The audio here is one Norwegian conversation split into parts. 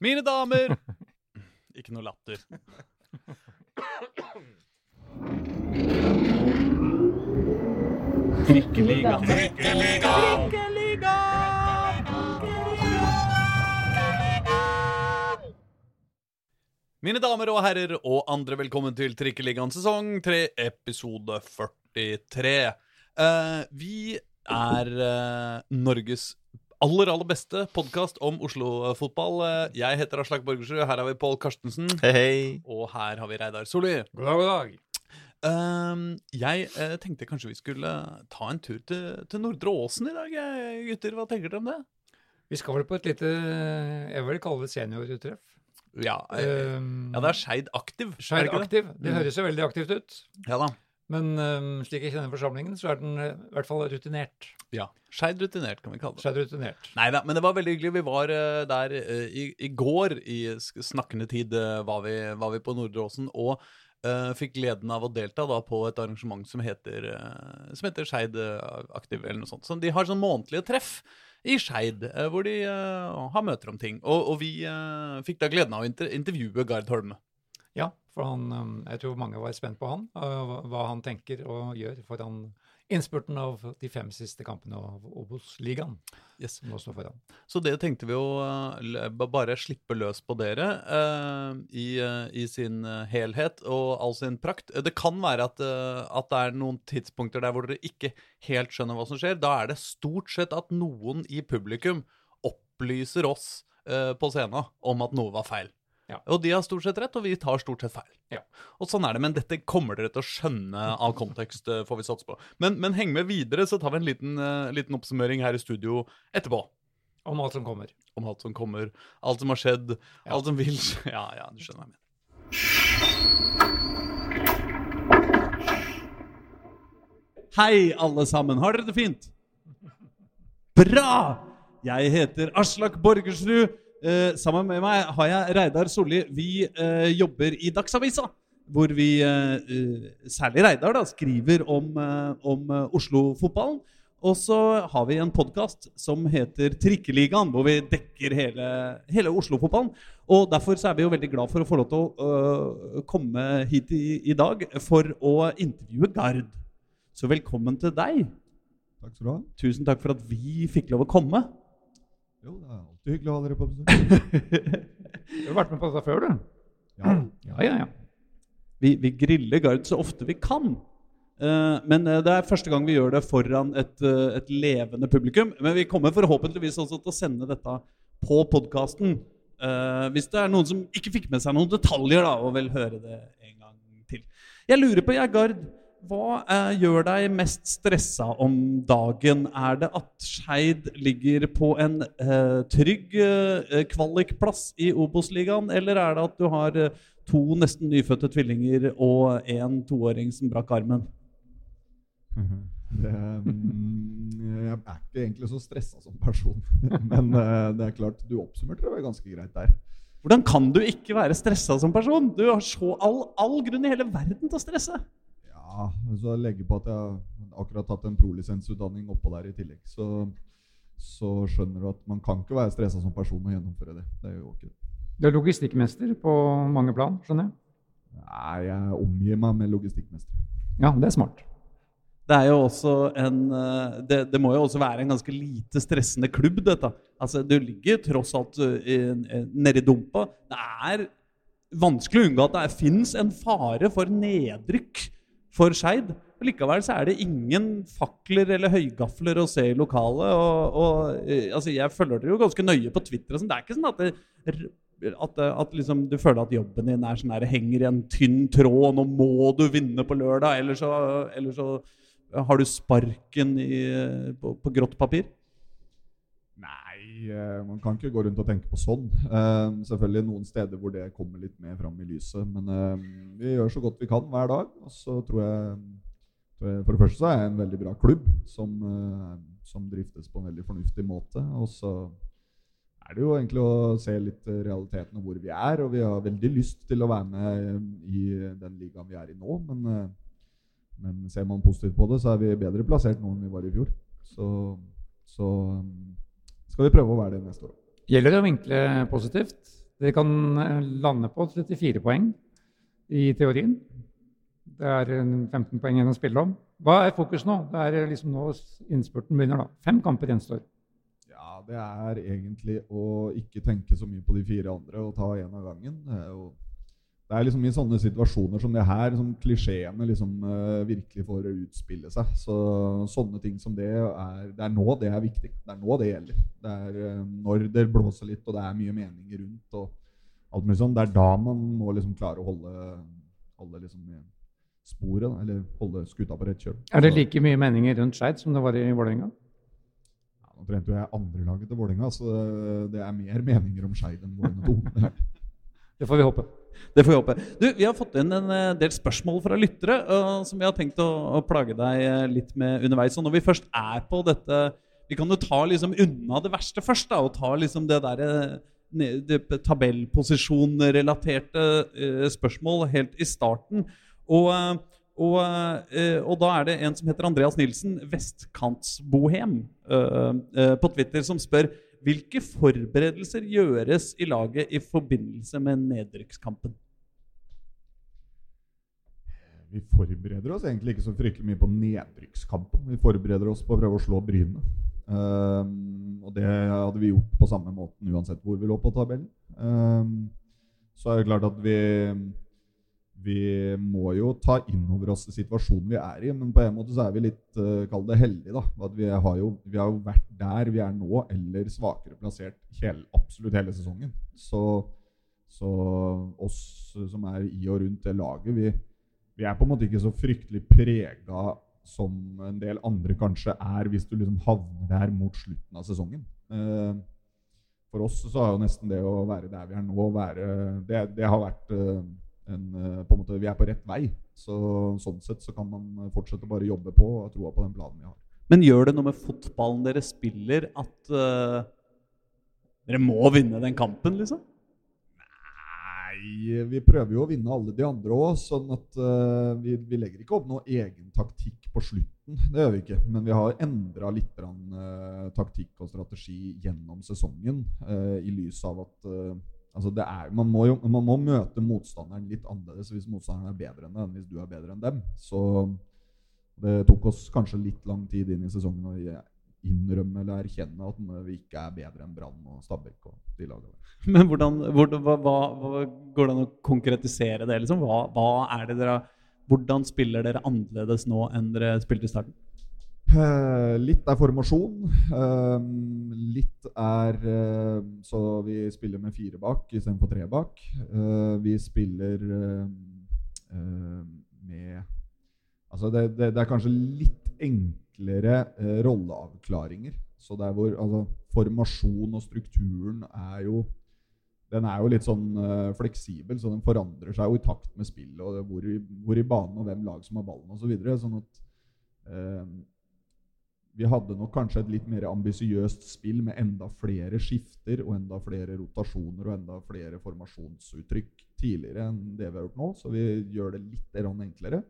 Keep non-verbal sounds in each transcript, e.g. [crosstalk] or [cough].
Mine damer [laughs] Ikke noe latter. Trikkeliga. Trikkeliga. Mine damer og herrer og andre, velkommen til Trikkeligaen sesong 3, episode 43. Uh, vi er uh, Norges aller, aller beste podkast om Oslo-fotball. Jeg heter Aslak Borgersrud, her har vi Pål Karstensen. Hei, hei. Og her har vi Reidar Solli. God dag, god dag. Uh, jeg uh, tenkte kanskje vi skulle ta en tur til, til Nordre Åsen i dag, eh, gutter. Hva tenker dere om det? Vi skal vel på et lite Jeg vil kalle det seniortreff. Ja, Um, ja det er Skeid Aktiv. Skeid det ikke det? Det Mm. høres jo veldig aktivt ut. Ja da. Men um, slik jeg kjenner forsamlingen, så er den eh, i hvert fall rutinert. Ja. Skeid rutinert, kan vi kalle det. Skeid rutinert. Nei da, men det var veldig hyggelig. Vi var uh, der uh, i, i går, i snakkende tid, uh, var, vi, var vi på Nordre Åsen. Og fikk gleden av å delta da på et arrangement som heter, uh, som heter Skeid Aktiv, eller noe sånt. Så de har sånn månedlige treff i Skeid, hvor de har møter om ting. Og, og vi fikk da gleden av å intervjue Gard Holme. Ja, for han, um, jeg tror mange var spent på han, og hva- han tenker og gjør foran innspurten av de fem siste kampene av Obos-ligaen, Yes. Så det tenkte vi å bare slippe løs på dere eh, i, eh, i sin eh, helhet og all sin prakt. Det kan være at, eh, at det er noen tidspunkter der hvor dere ikke helt skjønner hva som skjer. Da er det stort sett at noen i publikum opplyser oss eh, på scenen om at noe var feil. Ja. Og de har stort sett rett, og vi tar stort sett feil. Ja. Og sånn er det, Men dette kommer dere til å skjønne av kontekst, eh, får vi satse på. Men, men heng med videre, så tar vi en liten, uh, liten oppsummering her i studio etterpå Om alt som kommer. om alt som kommer, alt som har skjedd, Ja. alt som vil skje. Ja, ja, du skjønner hva jeg mener. Hei, alle sammen. Har dere det fint? Bra! Jeg heter Aslak Borgersrud. Eh, sammen med meg har jeg Reidar Solli. Vi eh, jobber i Dagsavisa, hvor vi, eh, eh, særlig Reidar, da, skriver om, eh, om Oslo-fotballen. Og så har vi en podkast som heter Trikkeligaen, hvor vi dekker hele, hele Oslo-fotballen. Og Derfor så er vi jo veldig glad for å få lov til å øh, komme hit i, i dag for å intervjue Gard. Så velkommen til deg. Takk skal du ha. Tusen takk for at vi fikk lov å komme. Jo, det er alltid hyggelig å ha dere på besøk. [laughs] Du har vært med på dette før, du? Ja. Ja, ja, ja. Vi, vi griller Gard så ofte vi kan. Eh, men eh, det er første gang vi gjør det foran et, eh, et levende publikum. Men vi kommer forhåpentligvis også til å sende dette på podkasten. hvis det er noen som ikke fikk med seg noen detaljer da, og vil høre det en gang til. Jeg lurer på, jeg, Gard, hva eh, gjør deg mest stressa om dagen? Er det at Skeid ligger på en eh, trygg eh, kvalikplass i Obos-ligaen, eller er det at du har eh, to nesten nyfødte tvillinger og en toåring som brakk armen? Det, mm, jeg er ikke egentlig så stressa som person, [laughs] men eh, det er klart, du oppsummerte det ganske greit der. Hvordan kan du ikke være stressa som person? Du har så all, all grunn i hele verden til å stresse. Ja, så legge på at jeg har akkurat tatt en prolisensutdanning oppå der i tillegg, så, så skjønner du at man kan ikke være stressa som person og gjennomføre det. Det er jo ikke det. Du er logistikkmester på mange plan, skjønner jeg? Nei, jeg omgir meg med logistikkmestere. Ja, det er smart. Det er jo også en eh, det, det må jo også være en ganske lite stressende klubb, dette. Altså, Du ligger tross alt eh, i- nedi dumpa. Det er vanskelig å unngå at det fins en fare for nedrykk for Skeid. Likevel så er det ingen fakler eller høygafler å se i lokalet. Og, og, eh, altså, jeg følger dere jo ganske nøye på Twitter. og sånn. Det er ikke sånn at, det, at, at liksom, du føler at jobben din er sånn her, henger i en tynn tråd. Nå må du vinne på lørdag, eller så, eller så har du sparken i, på, på grått papir? Eh, man kan ikke gå rundt og tenke på sånn. Eh, selvfølgelig noen steder hvor det kommer litt mer fram i lyset. Men eh, vi gjør så godt vi kan hver dag. Og så tror jeg, For det første så er jeg en veldig bra klubb som, som driftes på en veldig fornuftig måte. Og så er det jo egentlig å se litt realiteten og hvor vi er. Og vi har veldig lyst til å være med i den ligaen vi er i nå. Men, men ser man positivt på det, så er vi bedre plassert nå enn vi var i fjor. Så, så skal vi prøve å være det neste år. Gjelder det å vinkle positivt. Dere kan eh, lande på 34 poeng i teorien. Det er 15 poeng igjen å spille om. Hva er fokus nå? Det er liksom nå innspurten begynner. da. Fem kamper gjenstår. Ja, det er egentlig å ikke tenke så mye på de fire andre og ta én av gangen. Det er, jo, det er liksom i sånne situasjoner som det her som klisjeene liksom uh, virkelig får utspille seg. Så sånne ting som det er Det er nå det er viktig. Det er nå det gjelder. Det er uh, når det blåser litt og det er mye meninger rundt og alt mulig sånn. Det er da man må liksom klare å holde, holde liksom sporet, eller holde skuta på rett kjøl. Er det like mye meninger rundt Skeid som det var i Vålerenga? Ja, nå trente jo jeg andrelaget til Vålerenga, så det er mer meninger om Skeid enn Vålerenga 2. [laughs] det får vi håpe. Det får vi håpe. Du, Vi har fått inn en eh, del spørsmål fra lyttere uh, som vi har tenkt å, å, plage deg eh, litt med underveis. Og når vi først er på dette Vi kan jo ta liksom unna det verste først, da, og ta liksom det derre tabellposisjonrelaterte uh, spørsmål helt i starten. Og, og, eh, og, da er det en som heter Andreas Nilsen, vestkantsbohem, eh, eh, på Twitter, som spør hvilke forberedelser gjøres i laget i forbindelse med nedrykkskampen? Vi forbereder oss egentlig ikke så fryktelig mye på nedrykkskampen. Vi forbereder oss på å prøve å slå Bryne. Um, og det hadde vi gjort på samme måten uansett hvor vi lå på tabellen. Um, så er det klart at vi vi må jo ta inn over oss situasjonen vi er i, men på en måte så er vi litt uh, kall det heldige. da, at vi har, jo, vi har, jo, vært der vi er nå, eller svakere plassert hele, absolutt hele sesongen. Så, så, oss som er i og rundt det laget, vi, vi er på en måte ikke så fryktelig prega som en del andre kanskje er, hvis du liksom havner der mot slutten av sesongen. Uh, for oss så har jo nesten det å være der vi er nå, være, det, det har vært uh, en, eh, på en måte, vi er på rett vei. Så, sånn sett så kan man fortsette å bare jobbe på og ha troa på den planen vi har. Men gjør det noe med fotballen dere spiller, at uh, dere må vinne den kampen, liksom? Nei, vi prøver jo å vinne alle de andre òg. Sånn at uh, vi, vi, legger ikke opp noe egen taktikk på slutten. Det gjør vi ikke. Men vi har endra litt uh, taktikk og strategi gjennom sesongen i lys av at Altså er, man, må jo, man, må møte motstanderen litt annerledes hvis motstanderen er bedre enn deg, enn hvis du er bedre enn dem. Så det tok oss kanskje litt lang tid inn i sesongen å innrømme eller erkjenne at vi ikke er bedre enn Brann og Stabæk og de lagene [laughs] Men hvordan, hvordan hva, hva, går det an å konkretisere det? Liksom? Hva, hva det dere, hvordan spiller dere annerledes nå enn dere spilte i starten? Uh, litt er formasjon. Uh, litt er Så vi spiller med fire bak istedenfor tre bak. vi spiller med Altså det, det, det, er kanskje litt enklere rolleavklaringer. Så der hvor altså, formasjon og strukturen er jo den er jo litt sånn uh, fleksibel, så den forandrer seg jo i takt med spillet og hvor i, hvor i banen og hvem lag som har ballen osv. Så videre, sånn at uh, vi hadde nok kanskje et litt mer ambisiøst spill med enda flere skifter og enda flere rotasjoner og enda flere formasjonsuttrykk tidligere enn det vi har gjort nå. Så vi gjør det litt enklere.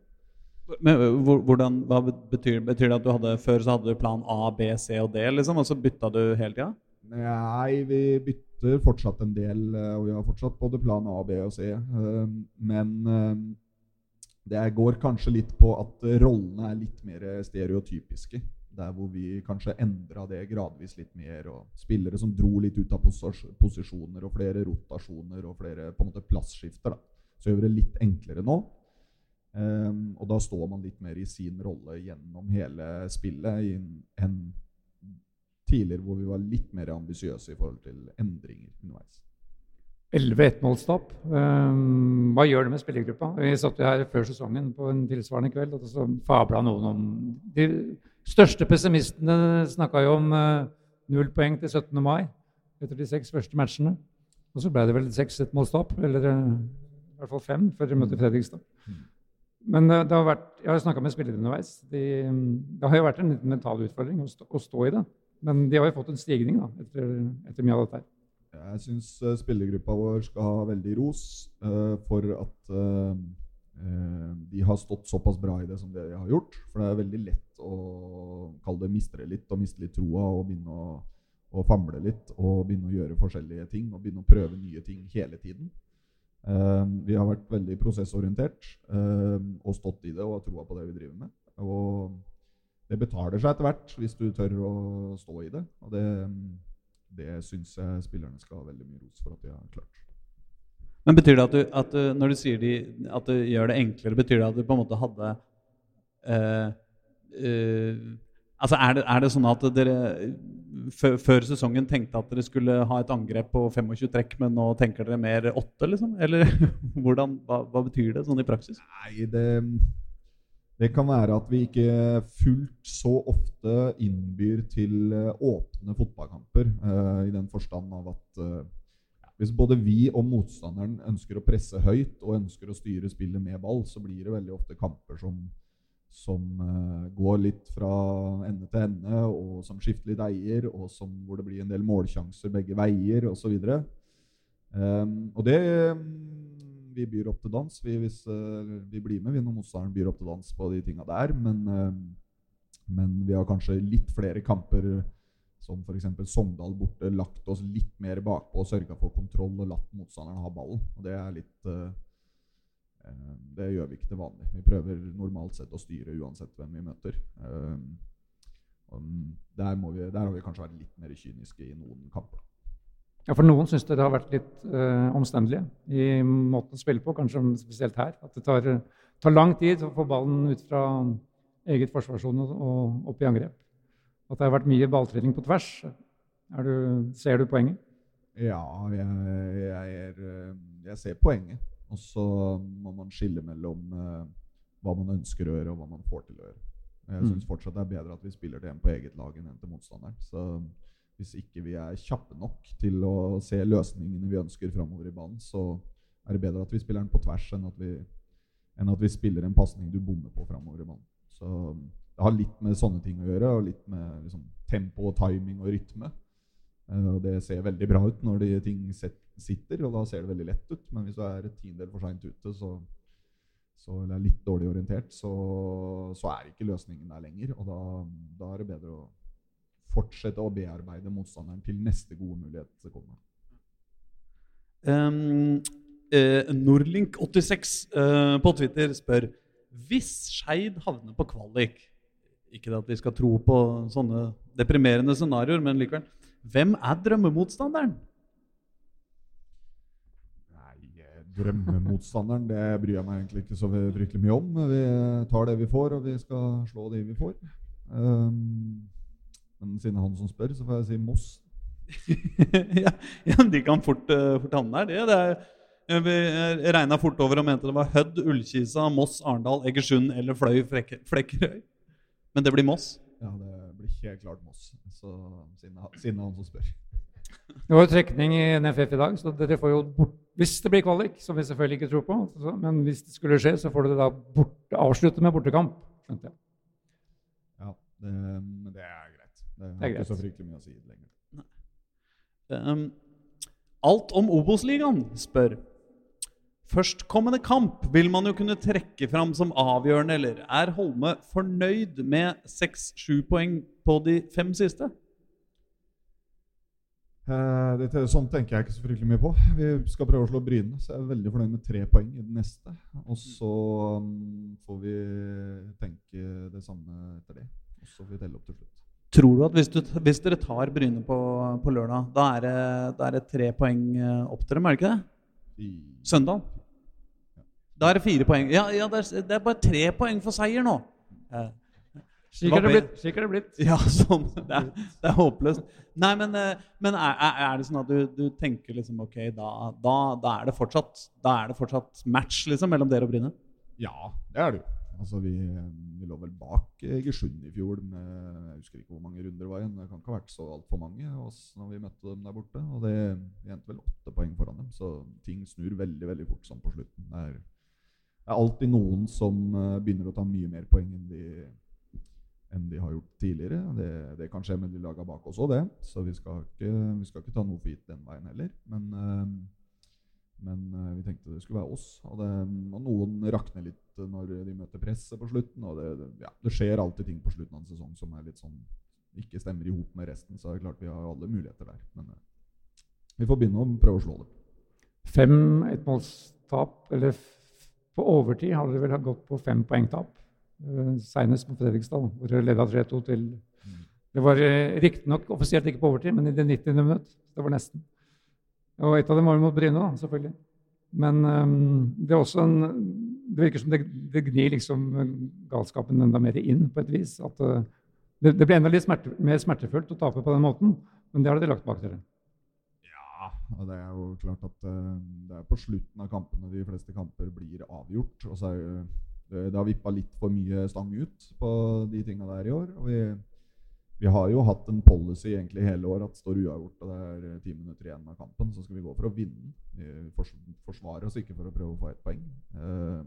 Men hvordan, Hva betyr, betyr, det at du hadde før så hadde du plan A, B, C og D, liksom, og så bytta du hele tida? Nei, vi bytter fortsatt en del. Eh, og vi har fortsatt både plan A, B og C. Eh, men eh, det går kanskje litt på at rollene er litt mer stereotypiske. Der hvor vi kanskje endra det gradvis litt mer. og Spillere som dro litt ut av posisjoner, og flere rotasjoner og flere på en måte plassskifter. da. Så gjør vi det litt enklere nå. Um, og da står man litt mer i sin rolle gjennom hele spillet enn tidligere, hvor vi var litt mer ambisiøse i forhold til endringer underveis. 11 ettmålstap. Um, hva gjør det med spillergruppa? Vi satt jo her før sesongen på en tilsvarende kveld og så fabla noen om de største pessimistene snakka jo om uh, null poeng til 17. mai etter de seks første matchene. Og så ble det vel seks ettmålstap, eller uh, i hvert fall fem, før de møtte Fredrikstad. Men uh, det har vært, jeg har snakka med spillere underveis. De, det har jo vært en liten mental utfordring å stå, å stå, i det. Men de har jo fått en stigning da, etter, etter mye av dette her. Jeg syns spillergruppa vår skal ha veldig ros for at uh, de har stått såpass bra i det som de har gjort. For det er veldig lett å kalle det mistre litt og miste litt troa og begynne å, å famle litt og begynne å gjøre forskjellige ting og begynne å prøve nye ting hele tiden. Uh, vi har vært veldig prosessorientert uh, og stått i det og har troa på det vi driver med. Og det betaler seg etter hvert hvis du tør å stå i det. Og det, det syns jeg spillerne skal ha veldig mye ros for at de har klart. Men betyr det at, du, at du, når du sier de, at du gjør det enklere, betyr det at du på en måte hadde uh, Altså er det, er det, sånn at dere før sesongen tenkte at dere skulle ha et angrep på 25 trekk, men nå tenker dere mer 8, liksom? Eller [laughs] hvordan, hva, hva, betyr det sånn i praksis? Nei, det, det kan være at vi ikke fullt så ofte innbyr til eh, åpne fotballkamper. Uh, I den forstand av at uh, hvis både vi og motstanderen ønsker å presse høyt og ønsker å styre spillet med ball, så blir det veldig ofte kamper som som uh, går litt fra ende til ende, og som skifter litt eier, og som, hvor det blir en del målsjanser begge veier osv. Um, ehm, og det um, Vi byr opp til dans vi, hvis uh, vi blir med. Vi når motstanderen byr opp til dans på de tinga der. Men, uh, men, vi har kanskje litt flere kamper som f.eks. Sogndal borte, lagt oss litt mer bakpå og sørga for kontroll og latt motstanderen ha ballen. Og det er litt Eh, det gjør vi ikke til vanlig. Vi prøver normalt sett å styre uansett hvem vi møter. Eh, der, vi, der har vi kanskje vært litt mer kyniske i noen kamper. Ja, For noen syns det har vært litt uh, omstendelige i måten å spille på, kanskje spesielt her. At det tar, tar lang tid å få ballen ut fra eget forsvarssone og opp i angrep. At det har vært mye balltrening på tvers. Du, ser du poenget? Ja, jeg, jeg, er, jeg ser poenget. Og så må man skille mellom uh, hva man ønsker å gjøre, og hva man får til å gjøre. Jeg mm. syns fortsatt det er bedre at vi spiller det på eget lag enn til motstanderen. Så hvis ikke vi er kjappe nok til å se løsningene vi ønsker framover i banen, så er det bedre at vi spiller den på tvers enn at vi, enn at vi spiller en pasning du bommer på framover i banen. Så det har litt med sånne ting å gjøre, og litt med liksom, tempo, og timing og rytme. Uh, det ser veldig bra ut når de ting sitter, og da ser det veldig lett ut. Men hvis du er et tiendedel for seint ute, så, så, eller er litt dårlig orientert, så, så, er ikke løsningen der lenger. Og da, da, er det bedre å fortsette å bearbeide motstanderen til neste gode mulighet kommer. Um, eh, Nordlink86 eh, på Twitter spør hvis Skeid havner på kvalik Ikke at vi skal tro på sånne deprimerende scenarioer, men likevel. Hvem er drømmemotstanderen? Nei, drømmemotstanderen, det bryr jeg meg egentlig ikke så fryktelig mye om. Vi tar det vi får, og vi skal slå de vi får. Um, men siden er han som spør, så får jeg si Moss. [laughs] ja, ja, de kan fort, uh, fort havne der, det. det er, vi regna fort over og mente det var Hødd, Ullkisa, Moss, Arendal, Egersund eller Fløy Flekkerøy. Men det blir Moss? Ja, det blir helt klart Moss. Så, siden, det er han som spør. Det var jo trekning i NFF i dag, så dere får jo bort Hvis det blir kvalik, som vi selvfølgelig ikke tror på, så, men hvis det skulle skje, så får dere da bort, avslutte med bortekamp. skjønte jeg. Ja, det, men det er greit. Det er, det er ikke så fryktelig mye å si lenger. Um, alt om Obos-ligaen spør Førstkommende kamp vil man jo kunne trekke fram som avgjørende, eller er Holme fornøyd med 6-7 poeng på de fem siste? Uh, det, sånn tenker jeg ikke så fryktelig mye på. Vi skal prøve å slå Bryne, så jeg er veldig fornøyd med tre poeng i den neste. Og så um, får vi tenke det samme etter det. Og så får vi telle opp til slutt. Tror du at hvis, du, hvis dere tar Bryne på, på lørdag, da er, det, da er, det, tre poeng eh, opp til dem, er det ikke det? Søndag? Da er det fire poeng. Ja, ja det, er, det, er, bare tre poeng for seier nå. Uh, slik er det blitt. Slik er det blitt. Ja, sånn. Det er, det er håpløst. Nei, men, eh, men er, er, det sånn at du, du tenker liksom Ok, da, da, da, er det fortsatt, da er det fortsatt match liksom mellom dere og Bryne? Ja, det er det jo. Altså, vi, vi lå vel bak Egersund i fjor med Jeg husker ikke hvor mange runder det var igjen. Det kan ikke ha vært så altfor mange oss når vi møtte dem der borte. Og det endte vel åtte poeng foran dem, så ting snur veldig veldig fort sånn på slutten. Det er, det er alltid noen som eh, begynner å ta mye mer poeng enn de enn de har gjort tidligere. Det, det kan skje med de laga bak oss òg, det. Så vi skal, ikke, vi skal, ikke, ta noe for gitt den veien heller. Men, uh, men uh, vi tenkte det skulle være oss. Og, det, og, noen rakner litt når de møter presset på slutten. Og det, ja, det, skjer alltid ting på slutten av en sesong som er litt sånn ikke stemmer i hop med resten, så er det klart vi har alle muligheter der. Men uh, vi får begynne å prøve å slå det. Fem ettmålstap, eller på overtid hadde det vel gått på fem poengtap. Uh, Senest på Fredrikstad, hvor dere leda 3-2 til mm. Det var uh, riktignok offisielt ikke på overtid, men i det 90. minutt. Det var nesten. Og et av dem var mot Bryne, da, selvfølgelig. Men um, det er også en Det virker som det, det gnir liksom galskapen enda mer inn, på et vis. At uh, det, det, ble enda litt smerte, mer smertefullt å tape på den måten, men det har de lagt bak dere. Ja, og det er jo klart at det er på slutten av kampene de fleste kamper blir avgjort. Og så er det, det har vippa litt for mye stang ut på de tinga der i år. og vi vi har jo hatt en policy egentlig hele år at står uavgjort og det er eh, ti minutter igjen av kampen, så skal vi gå for å vinne. Vi forsvarer oss ikke for å prøve å få ett poeng. Uh,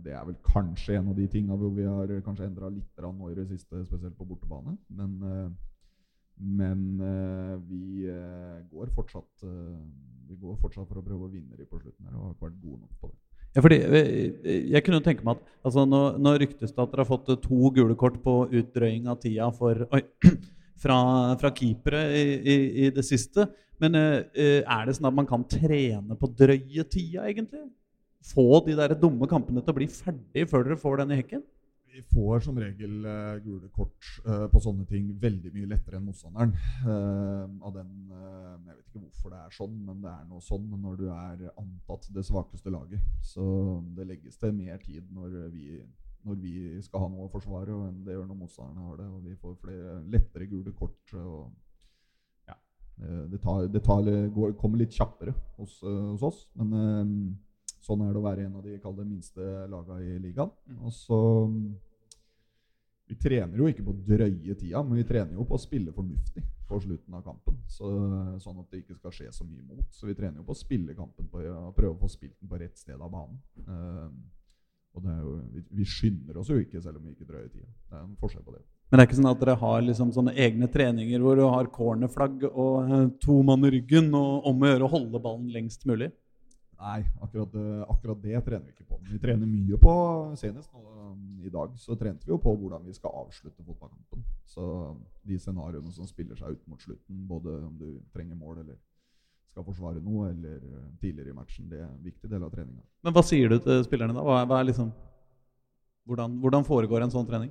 det er vel kanskje en av de tinga hvor vi har kanskje endra litt nå i det siste, spesielt på bortebane. Men, men vi, går fortsatt, vi går fortsatt for å prøve å vinne de på slutten her og har ikke vært gode nok på det. Ja, fordi eh, Jeg kunne tenke meg at altså, nå, ryktes det at dere har fått eh, to gule kort på utdrøying av tida for, [clears throat] oi, fra, fra keepere i, i, i, det siste. Men er det sånn at man kan trene på drøye tida, egentlig? Få de der dumme kampene til å bli ferdig før dere får den i hekken? Vi får som regel uh, gule kort uh, på sånne ting veldig mye lettere enn motstanderen. Uh, av den, jeg vet ikke hvorfor det er sånn, men det er noe sånn når du er antatt det svakeste laget. Så det legges til mer tid når vi, når vi skal ha noe å forsvare, enn det gjør når motstanderne har det. Og vi får flere lettere gule kort. og ja, Det, tar, det tar, går, kommer litt kjappere hos, hos oss. men Sånn er det å være en av de minste lagene i ligaen. Mm. Og så vi trener jo ikke på drøye tida, men vi trener jo på å spille fornuftig på slutten av kampen. Så, sånn at det ikke skal skje så mye imot. Så vi trener jo på å spille kampen på å prøve å få spilt den på rett sted av banen. Uh, og jo, vi, vi, skynder oss jo ikke, selv om vi ikke drøyer tida. Det er en forskjell på det. Men det er ikke sånn at dere har liksom sånne egne treninger hvor du har cornerflagg og uh, to mann i ryggen og om å gjøre å holde ballen lengst mulig? Nei, akkurat, akkurat, det trener vi ikke på. Vi trener mye på Senest nå, um, i dag så trente vi jo på hvordan vi skal avslutte fotballkampen. Så de scenarioene som spiller seg ut mot slutten, både om du trenger mål eller skal forsvare noe, eller uh, tidligere i matchen, det er en viktig del av treninga. Men hva sier du til spillerne da? Hva er, hva er liksom, hvordan, hvordan foregår en sånn trening?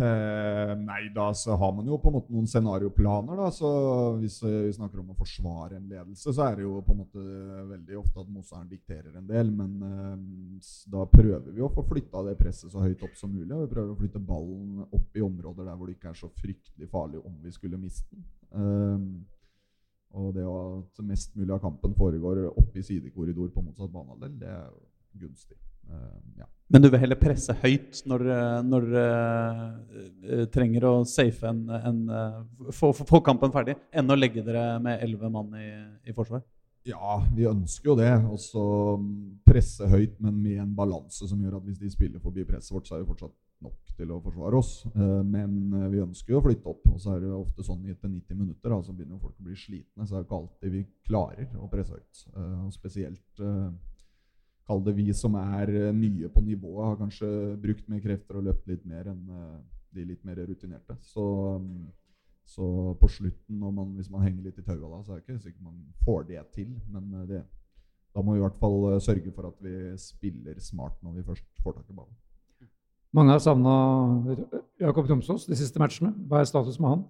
Eh, nei, da så har man jo på en måte noen scenarioplaner. da, så Hvis vi snakker om å forsvare en ledelse, så er det jo på en måte veldig ofte at motstanderen dikterer en del. Men eh, da prøver vi å få flytta det presset så høyt opp som mulig. og Vi prøver å flytte ballen opp i områder der hvor det ikke er så fryktelig farlig om vi skulle miste den. Eh, og det at mest mulig av kampen foregår oppe i sidekorridor på motsatt banehalvdel, det er jo gunstig. Ja. Men du vil heller presse høyt når du uh, trenger å safe en, en uh, få, få, kampen ferdig, enn å legge dere med elleve mann i, i, forsvar? Ja, vi ønsker jo det. Og så presse høyt, men med en balanse som gjør at hvis de spiller forbi presset vårt, så er det fortsatt nok til å forsvare oss. Men vi ønsker jo å flytte opp. Og så er det ofte sånn etter 90 minutter da, så begynner folk å bli slitne. Så er det ikke alltid vi klarer å presse høyt. Og spesielt Kall det vi som er eh, nye på nivået, har kanskje brukt mer krefter og løpt litt mer enn eh, de litt mer rutinerte. Så, mm, så på slutten, man, hvis man henger litt i taua da, så er det ikke sikkert man får det til. Men eh, det, da må vi i hvert fall sørge for at vi spiller smart når vi først får tak i ballen. Mange har savna Jakob Tromsås de siste matchene. Hva er status med han?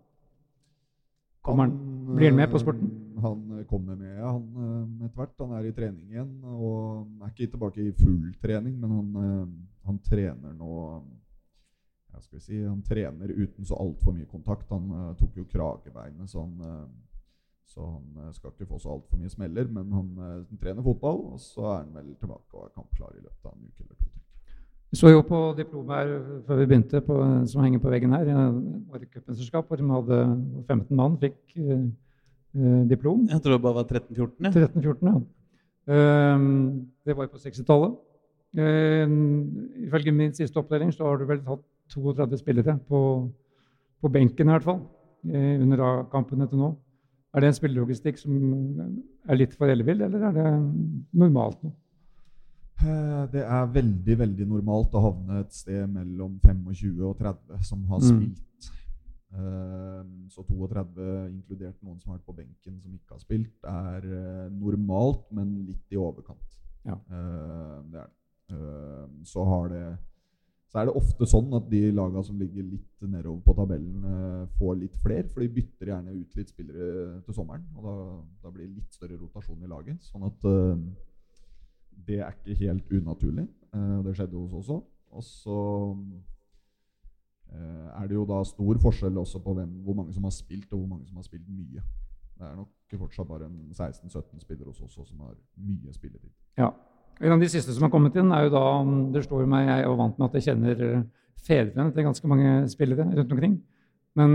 Kommer han, blir han med på sporten? Han eh, kommer med han eh, etter hvert. Han er i trening igjen. Og er ikke tilbake i full trening, men han, eh, han trener nå ja, skal vi si, Han trener uten så altfor mye kontakt. Han tok jo kragebeinet, så han, så han skal ikke få så altfor mye smeller. Men han han trener fotball, og så er han vel tilbake og er kampklar i løpet av en uke eller to. Vi så jo på diplomet her før vi begynte, på, som henger på veggen her, våre cupmesterskap, hvor de hadde 15 mann fikk eh, diplom. Jeg tror det bare var 13-14. Ja. 13-14, ja. Um, det var jo på 60-tallet. Uh, ehm, ifølge min siste oppdeling så har du vel hatt 32 spillere på, på benken, i hvert fall, under under kampene til nå. Er det en spillelogistikk som er litt for ellevill, eller er det normalt nå? Eh, det er veldig veldig normalt å havne et sted mellom 25 og 30 som har mm. spilt Mm. så 32, inkludert noen som har vært på benken som ikke har spilt, er eh, normalt, men litt i overkant. Ja. Det er det. Så har det så er det ofte sånn at de lagene som ligger litt nedover på tabellen, får litt flere. For de bytter gjerne ut litt spillere til sommeren. Og da, da blir det litt større rotasjon i laget. Sånn at det er ikke helt unaturlig. Eh, det skjedde hos oss også. Og så eh, er det jo da stor forskjell også på hvem, hvor mange som har spilt, og hvor mange som har spilt mye. Det er nok fortsatt bare en 16-17 spillere hos oss også som har mye spilletid. Ja. En av de siste som har kommet inn, er jo da Det står jo meg, jeg er vant med at jeg kjenner eh, fedrene til ganske mange spillere rundt omkring. Men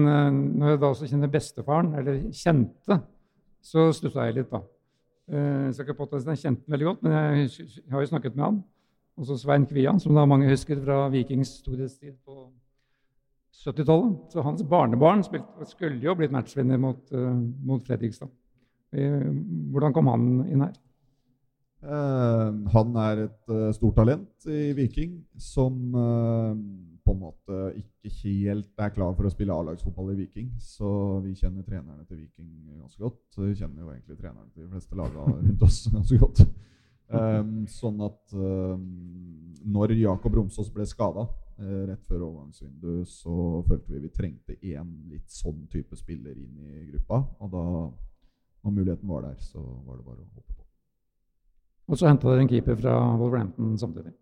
når jeg da også kjenner bestefaren, eller kjente, så stussa jeg litt, da. Eh, Jeg ikke at jeg kjente ham veldig godt, men jeg, har jo snakket med han. Også Svein Kvian, som da mange husker fra Vikings storhetstid på 70-tallet. Så hans barnebarn spilte, skulle jo blitt matchvinner mot, uh, mot Fredrikstad. Eh, Hvordan kom han inn her? Uh, han er et stort talent i Viking som på en måte ikke helt er klar for å spille A-lagsfotball i Viking. Så vi kjenner trenerne til Viking ganske godt. Vi kjenner jo egentlig trenerne til de fleste lagene [laughs] rundt oss ganske godt. Um, sånn at um, når Jakob Romsås ble skada rett før overgangsvinduet, så følte vi vi trengte én litt sånn type spiller inn i gruppa. Og da, når muligheten var der, så var det bare å hoppe på. Og så henta dere en keeper fra Wolverhampton samtidig.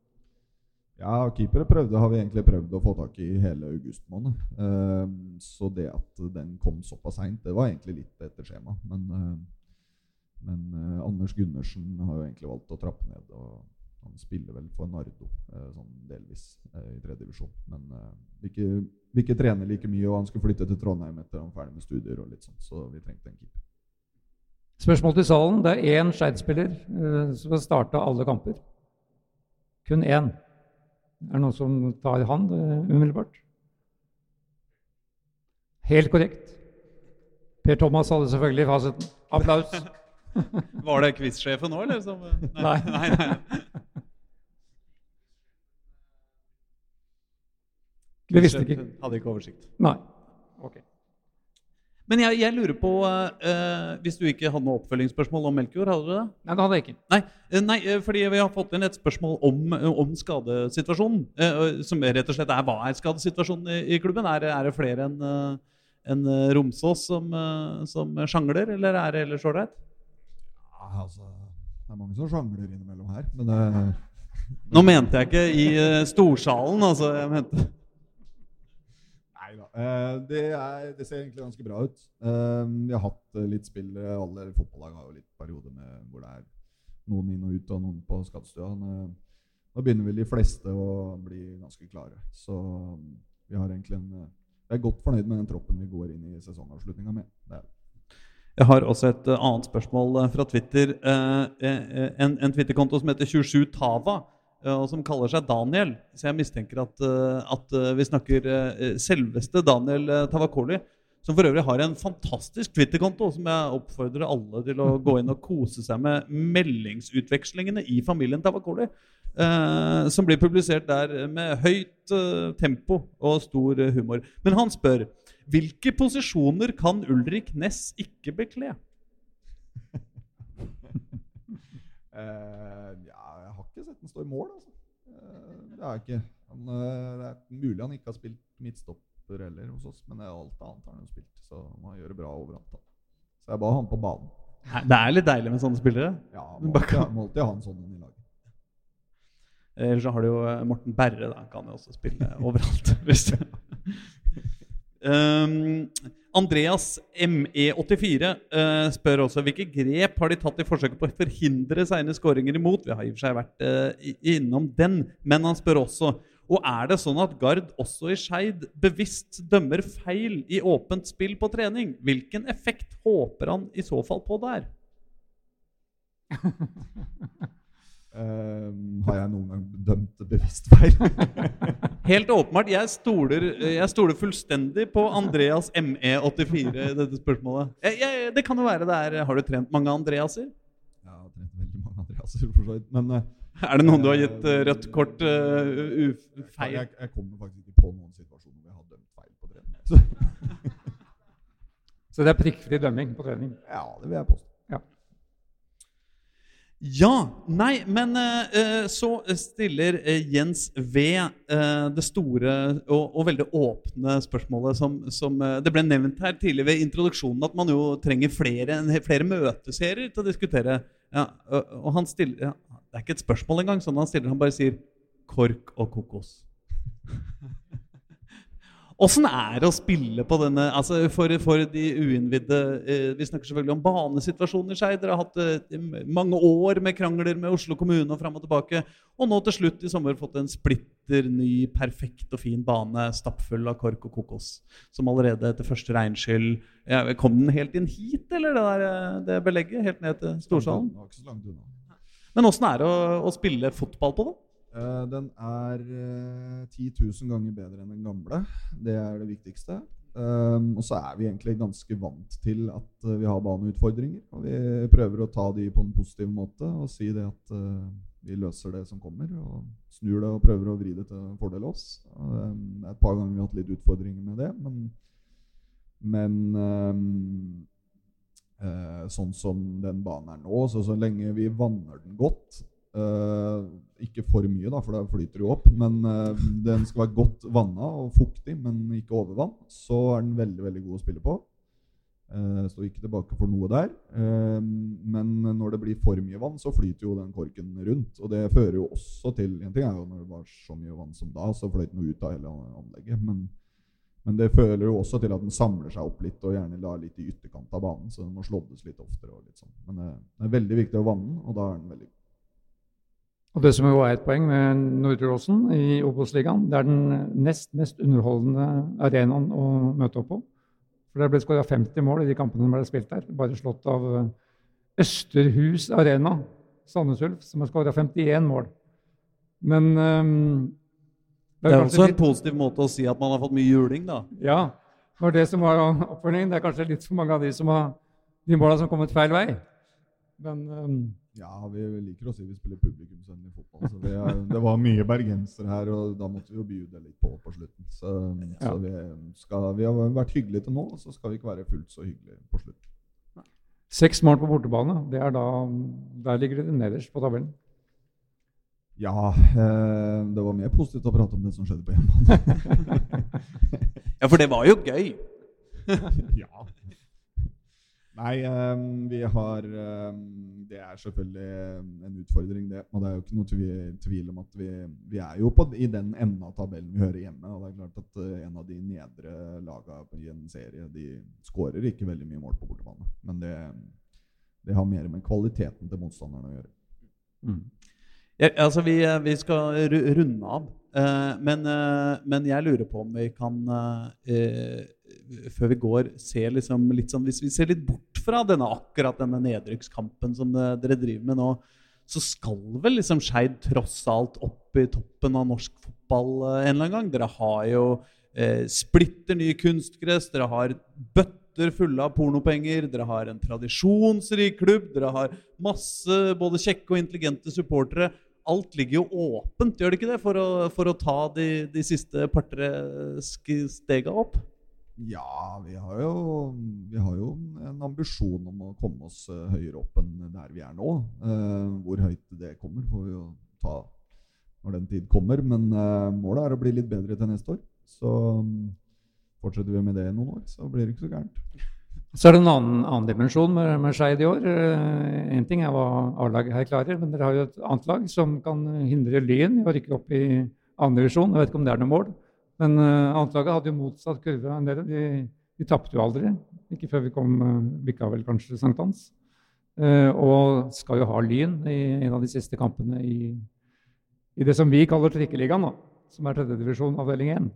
Ja, keepere prøvde, har vi egentlig prøvd å få tak i hele august måned. Uh, så det at den kom såpass seint, det var egentlig litt etter skjema. Men, uh, men uh, Anders Gundersen har jo egentlig valgt å trappe ned. og Han spiller vel for Nardo, eh, sånn delvis, i tredje divisjon. Men vi ikke, vi ikke trener like mye, og han skulle flytte til Trondheim etter han ferdig med studier. og litt sånt, Så vi trengte en keeper. Spørsmål til salen. Det er én Skeid-spiller som har starta alle kamper. Kun én. Er det noen som tar han hand umiddelbart? Helt korrekt. Per Thomas hadde selvfølgelig fasiten. Applaus. [laughs] Var det quizsjefen nå, eller? Som, [laughs] [laughs] Nei. nei, nei. Vi visste ikke. Hadde ikke oversikt. Nei. Ok. Men jeg, jeg lurer på uh, Hvis du ikke hadde noe oppfølgingsspørsmål om Melkjord, hadde du det? Nei, det hadde jeg ikke. Nei, eh, nei, eh, fordi vi har fått inn et spørsmål om, om skadesituasjonen. Uh, Som rett og slett er hva er skadesituasjonen i, i klubben? Er, det- er det flere enn uh, eh, Romsås som, som sjangler, eller er det ellers ålreit? Ja, altså, det er mange som sjangler innimellom her. Men det Nå mente jeg ikke i storsalen, altså. Jeg mente det, er, det ser egentlig ganske bra ut. Eh, vi har hatt eh, litt spill eh, Alle fotballag har jo litt perioder med hvor det er noen inn og ut og noen på skadestua. Eh, Nå begynner vel de fleste å bli ganske klare. Så vi har egentlig en eh, Jeg er godt fornøyd med den troppen vi går inn i sesongavslutninga med. Det er. Jeg har også et eh, annet spørsmål eh, fra Twitter. Eh, eh, en en Twitter-konto som heter 27tava, eh, og som kaller seg Daniel. Så jeg mistenker at, eh, at eh, vi snakker eh, selveste Daniel eh, Tavakoli. Som for øvrig har en fantastisk Twitter-konto som jeg oppfordrer alle til å gå inn og kose seg med meldingsutvekslingene i familien Tavakoli. Eh, som blir publisert der med høyt eh, tempo og stor eh, humor. Men han spør hvilke posisjoner kan Ulrik Ness ikke bekle? uh, [laughs] ja, ikke sett den stå i mål, altså. Eh, det er ikke. Han, eh, det er mulig han ikke har spilt midtstopper heller hos oss, men alt annet har han jo spilt. Så han må gjøre bra overalt. da. Så jeg ba han på banen. Det er litt deilig med sånne spillere. Ja, [laughs] må alltid, ha en sånn i laget. Ellers så har du jo eh, Morten Berre. Da. Han kan jo også spille overalt. [laughs] um, [laughs] Andreas ME84 eh, spør også hvilke grep har de tatt i forsøket på å forhindre seine skåringer imot. Vi har i og for seg vært eh, innom den, men han spør også og er det sånn at Gard også i Skeid bevisst dømmer feil i åpent spill på trening? Hvilken effekt håper han i så fall på der? [laughs] Eh, har jeg noen gang dømt bevisst feil? [laughs] Helt åpenbart. Jeg stoler, jeg stoler fullstendig på Andreas ME84 i dette spørsmålet. Jeg, jeg, det kan jo være det er Har du trent mange Andreaser? Jeg har trent veldig mange Andreaser, for så vidt. Men uh, Er det noen du har gitt uh, rødt kort uh, feil? jeg, jeg kommer faktisk ikke på noen situasjoner hvor jeg har dømt feil på trening. Så, [laughs] Så det er prikkfri dømming på trening. Ja, det vil jeg påstå. Ja. Nei, men eh, så stiller eh, Jens V eh, det store og, og, veldig åpne spørsmålet som, som eh, Det ble nevnt her tidlig ved introduksjonen at man jo trenger flere, flere møteserier til å diskutere. Ja, og han stiller ja, Det er ikke et spørsmål engang. sånn Han stiller, han bare sier kork og kokos. [laughs] Åssen er det å spille på denne altså For, for de uinnvidde eh, Vi snakker selvfølgelig om banesituasjoner. Skei. Dere har hatt eh, mange år med krangler med Oslo kommune og fram og tilbake. Og nå til slutt i sommer fått en splitter ny, perfekt og fin bane stappfull av kork og kokos. Som allerede etter første regnskyll ja, Kom den helt inn hit, eller det, der, eh, det belegget? Helt ned til Storsalen? Men åssen er det å, å spille fotball på det? Uh, den er uh, 10 000 ganger bedre enn den gamle. Det er det viktigste. Um, og så er vi egentlig ganske vant til at uh, vi har baneutfordringer. Og vi prøver å ta de på en positiv måte og si det at vi løser det som kommer. Og snur det og prøver å vri det til fordel oss. Um, det er et par ganger vi har hatt litt utfordringer med det, men, men um, sånn som den banen er nå, så, så lenge vi vanner den godt ikke for mye, da, for da flyter det jo opp. Men uh, den skal være godt vanna og fuktig, men ikke overvann. Så er den veldig veldig god å spille på. Uh, står ikke tilbake for noe der. Men når det blir for mye vann, så flyter jo den korken rundt. Og det fører jo også til En ting er jo når det var så mye vann som da, så fløyt den ut av hele anlegget. Men, men, det føler jo også til at den samler seg opp litt, og gjerne la litt i ytterkant av banen. Så den må slåddes litt oftere. og litt sånn. Men det er veldig viktig å vanne og da er den veldig god. Og det som jo er et poeng med Nordre Åsen i Obos-ligaen, det er den nest mest underholdende arenaen å møte opp på. For det ble skåra 50 mål i de kampene som ble spilt der. Bare slått av Østerhus Arena, Sandnes Ulf, som har skåra 51 mål. Men um, Det er, det er også en litt... positiv måte å si at man har fått mye juling, da. Ja. Det det som var oppfølgingen. Det er kanskje litt for mange av de som har de måla som har kommet feil vei. Men um, ja, vi liker å si vi spiller publikumsvennlig fotball. så er, Det var mye bergensere her, og da måtte vi jo bjude litt på på slutten. Så, ja. så vi, skal, vi, har vært hyggelige til nå, så skal vi ikke være fullt så hyggelige på slutten. Seks mål på bortebane, det er da, der ligger det nederst på tabellen. Ja, eh, det var mer positivt å prate om det som skjedde på hjemmebane. [laughs] ja, for det var jo gøy. [laughs] ja. Nei, um, vi har um, Det er selvfølgelig en utfordring, det. Og det er jo ikke noe tvil om at vi, vi er jo på, i den enden av tabellen vi hører hjemme. Og det er klart at uh, en av de nedre lagene i en serie de skårer ikke veldig mye mål på bortebane. Men det, det har mer med kvaliteten til motstanderen å gjøre. Mm. Ja, altså, vi, vi skal runde av. Uh, men, uh, men, jeg lurer på om vi kan før vi går, ser liksom litt sånn Hvis vi ser litt bort fra denne, akkurat denne nedrykkskampen som dere driver med nå, så skal vel liksom Skeid tross alt opp i toppen av norsk fotball eh, en eller annen gang? Dere har jo eh, splitter nye kunstgress, dere har bøtter fulle av pornopenger, dere har en tradisjonsrik klubb, dere har masse både kjekke og intelligente supportere. Alt ligger jo åpent, gjør det ikke det, for å, for å ta de, de siste par-tre stega opp? Ja, vi har, jo, vi har, jo, en ambisjon om å komme oss uh, høyere opp enn der vi er nå. Uh, hvor høyt det kommer, får vi jo ta når den tid kommer. Men uh, målet er å bli litt bedre til neste år. Så um, fortsetter vi med det i noen år, så blir det ikke så gærent. Så er det en annen, annen dimensjon med, med Skeid i år. Én ting er hva A-laget her klarer, men dere har jo et annet lag som kan hindre Lyn i å rykke opp i andre divisjon. Jeg vet ikke om det er noe mål. Men uh, annetlaget hadde jo motsatt kurve enn dere. De, de tapte jo aldri. Ikke før vi kom uh, bikka vel kanskje sankthans. Uh, og skal jo ha Lyn i en av de siste kampene i, i det som vi kaller Trikkeligaen, da, som er tredjedivisjon avdeling 1.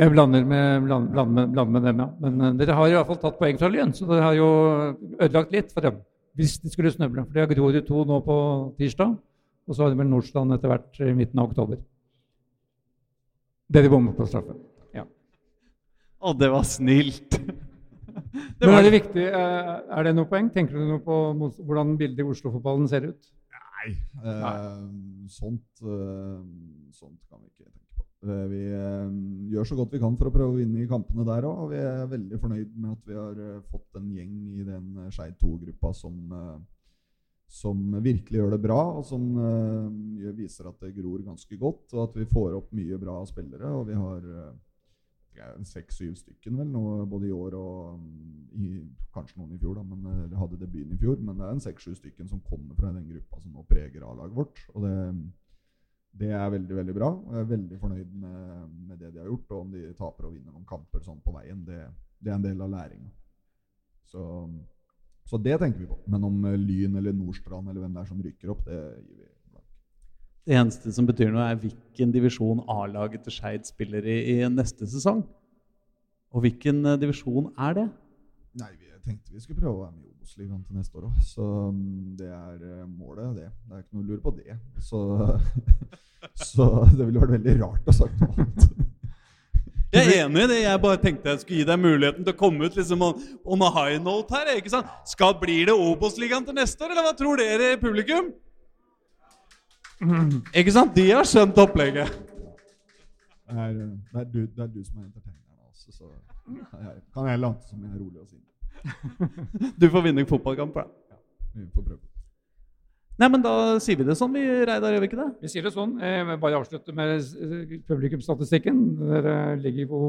Jeg blander med, blander, med, blander med, dem, ja. Men uh, dere har i hvert fall tatt poeng fra Lyn, så dere har jo ødelagt litt for dem. Hvis de skulle snøble. For de har Grorud 2 nå på tirsdag. Og så hadde vel Nordstrand etter hvert i midten av oktober. Det de bommet på straffe. Ja. Å, det var snilt! det [laughs] Men er det viktig? Eh, er det noe poeng? Tenker du noe på hvordan bildet i Oslo-fotballen ser ut? Nei. Eh, sånt, eh, sånt, kan vi ikke tenke på. Eh, Vi eh, gjør så godt vi kan for å prøve å vinne i kampene der òg. Og vi er veldig fornøyd med at vi har fått en gjeng i den Skeid 2-gruppa som, eh, som virkelig gjør det bra, og som uh, viser at det gror ganske godt. Og at vi får opp mye bra spillere. Og vi har eh, seks-syv stykken vel nå, både i år og mm, i, kanskje noen i fjor, da, men eh, vi hadde debuten i fjor. Men det er en seks-sju stykken som kommer fra den gruppa som nå preger A-laget vårt. Og det, det er veldig veldig bra. og Jeg er veldig fornøyd med, med det de har gjort. Og om de taper og vinner noen kamper sånn på veien, det, det er en del av læringa. Så, så det tenker vi på. Men om eh, Lyn eller Nordstrand eller hvem det er som rykker opp, det gir vi blank. Det eneste som betyr noe, er hvilken divisjon A-laget til Skeid spiller i, i neste sesong. Og hvilken eh, divisjon er det? Nei, vi tenkte vi skulle prøve å være med i Obos-ligaen til neste år òg. Så mm, det er eh, målet, det. Det er ikke noe å lure på det. Så, [laughs] så det ville vært veldig rart å sagt noe annet. Jeg er enig i det. Jeg bare tenkte jeg skulle gi deg muligheten til å komme ut liksom on, a high note her. ikke sant? Skal, Blir det Obos-ligaen til neste år, eller hva tror dere, i publikum? Ikke sant? De har skjønt opplegget. Det er, det er, du, det er du som er entertaineren, altså. Så jeg, kan jeg late som jeg er rolig og sint. Du får vinne fotballkamp, da. Ja, Vi får prøve. Nei, men Da sier vi det sånn, vi, Reidar, gjør vi ikke det? Vi sier det sånn. Jeg bare avslutte med eh, publikumsstatistikken. Dere ligger på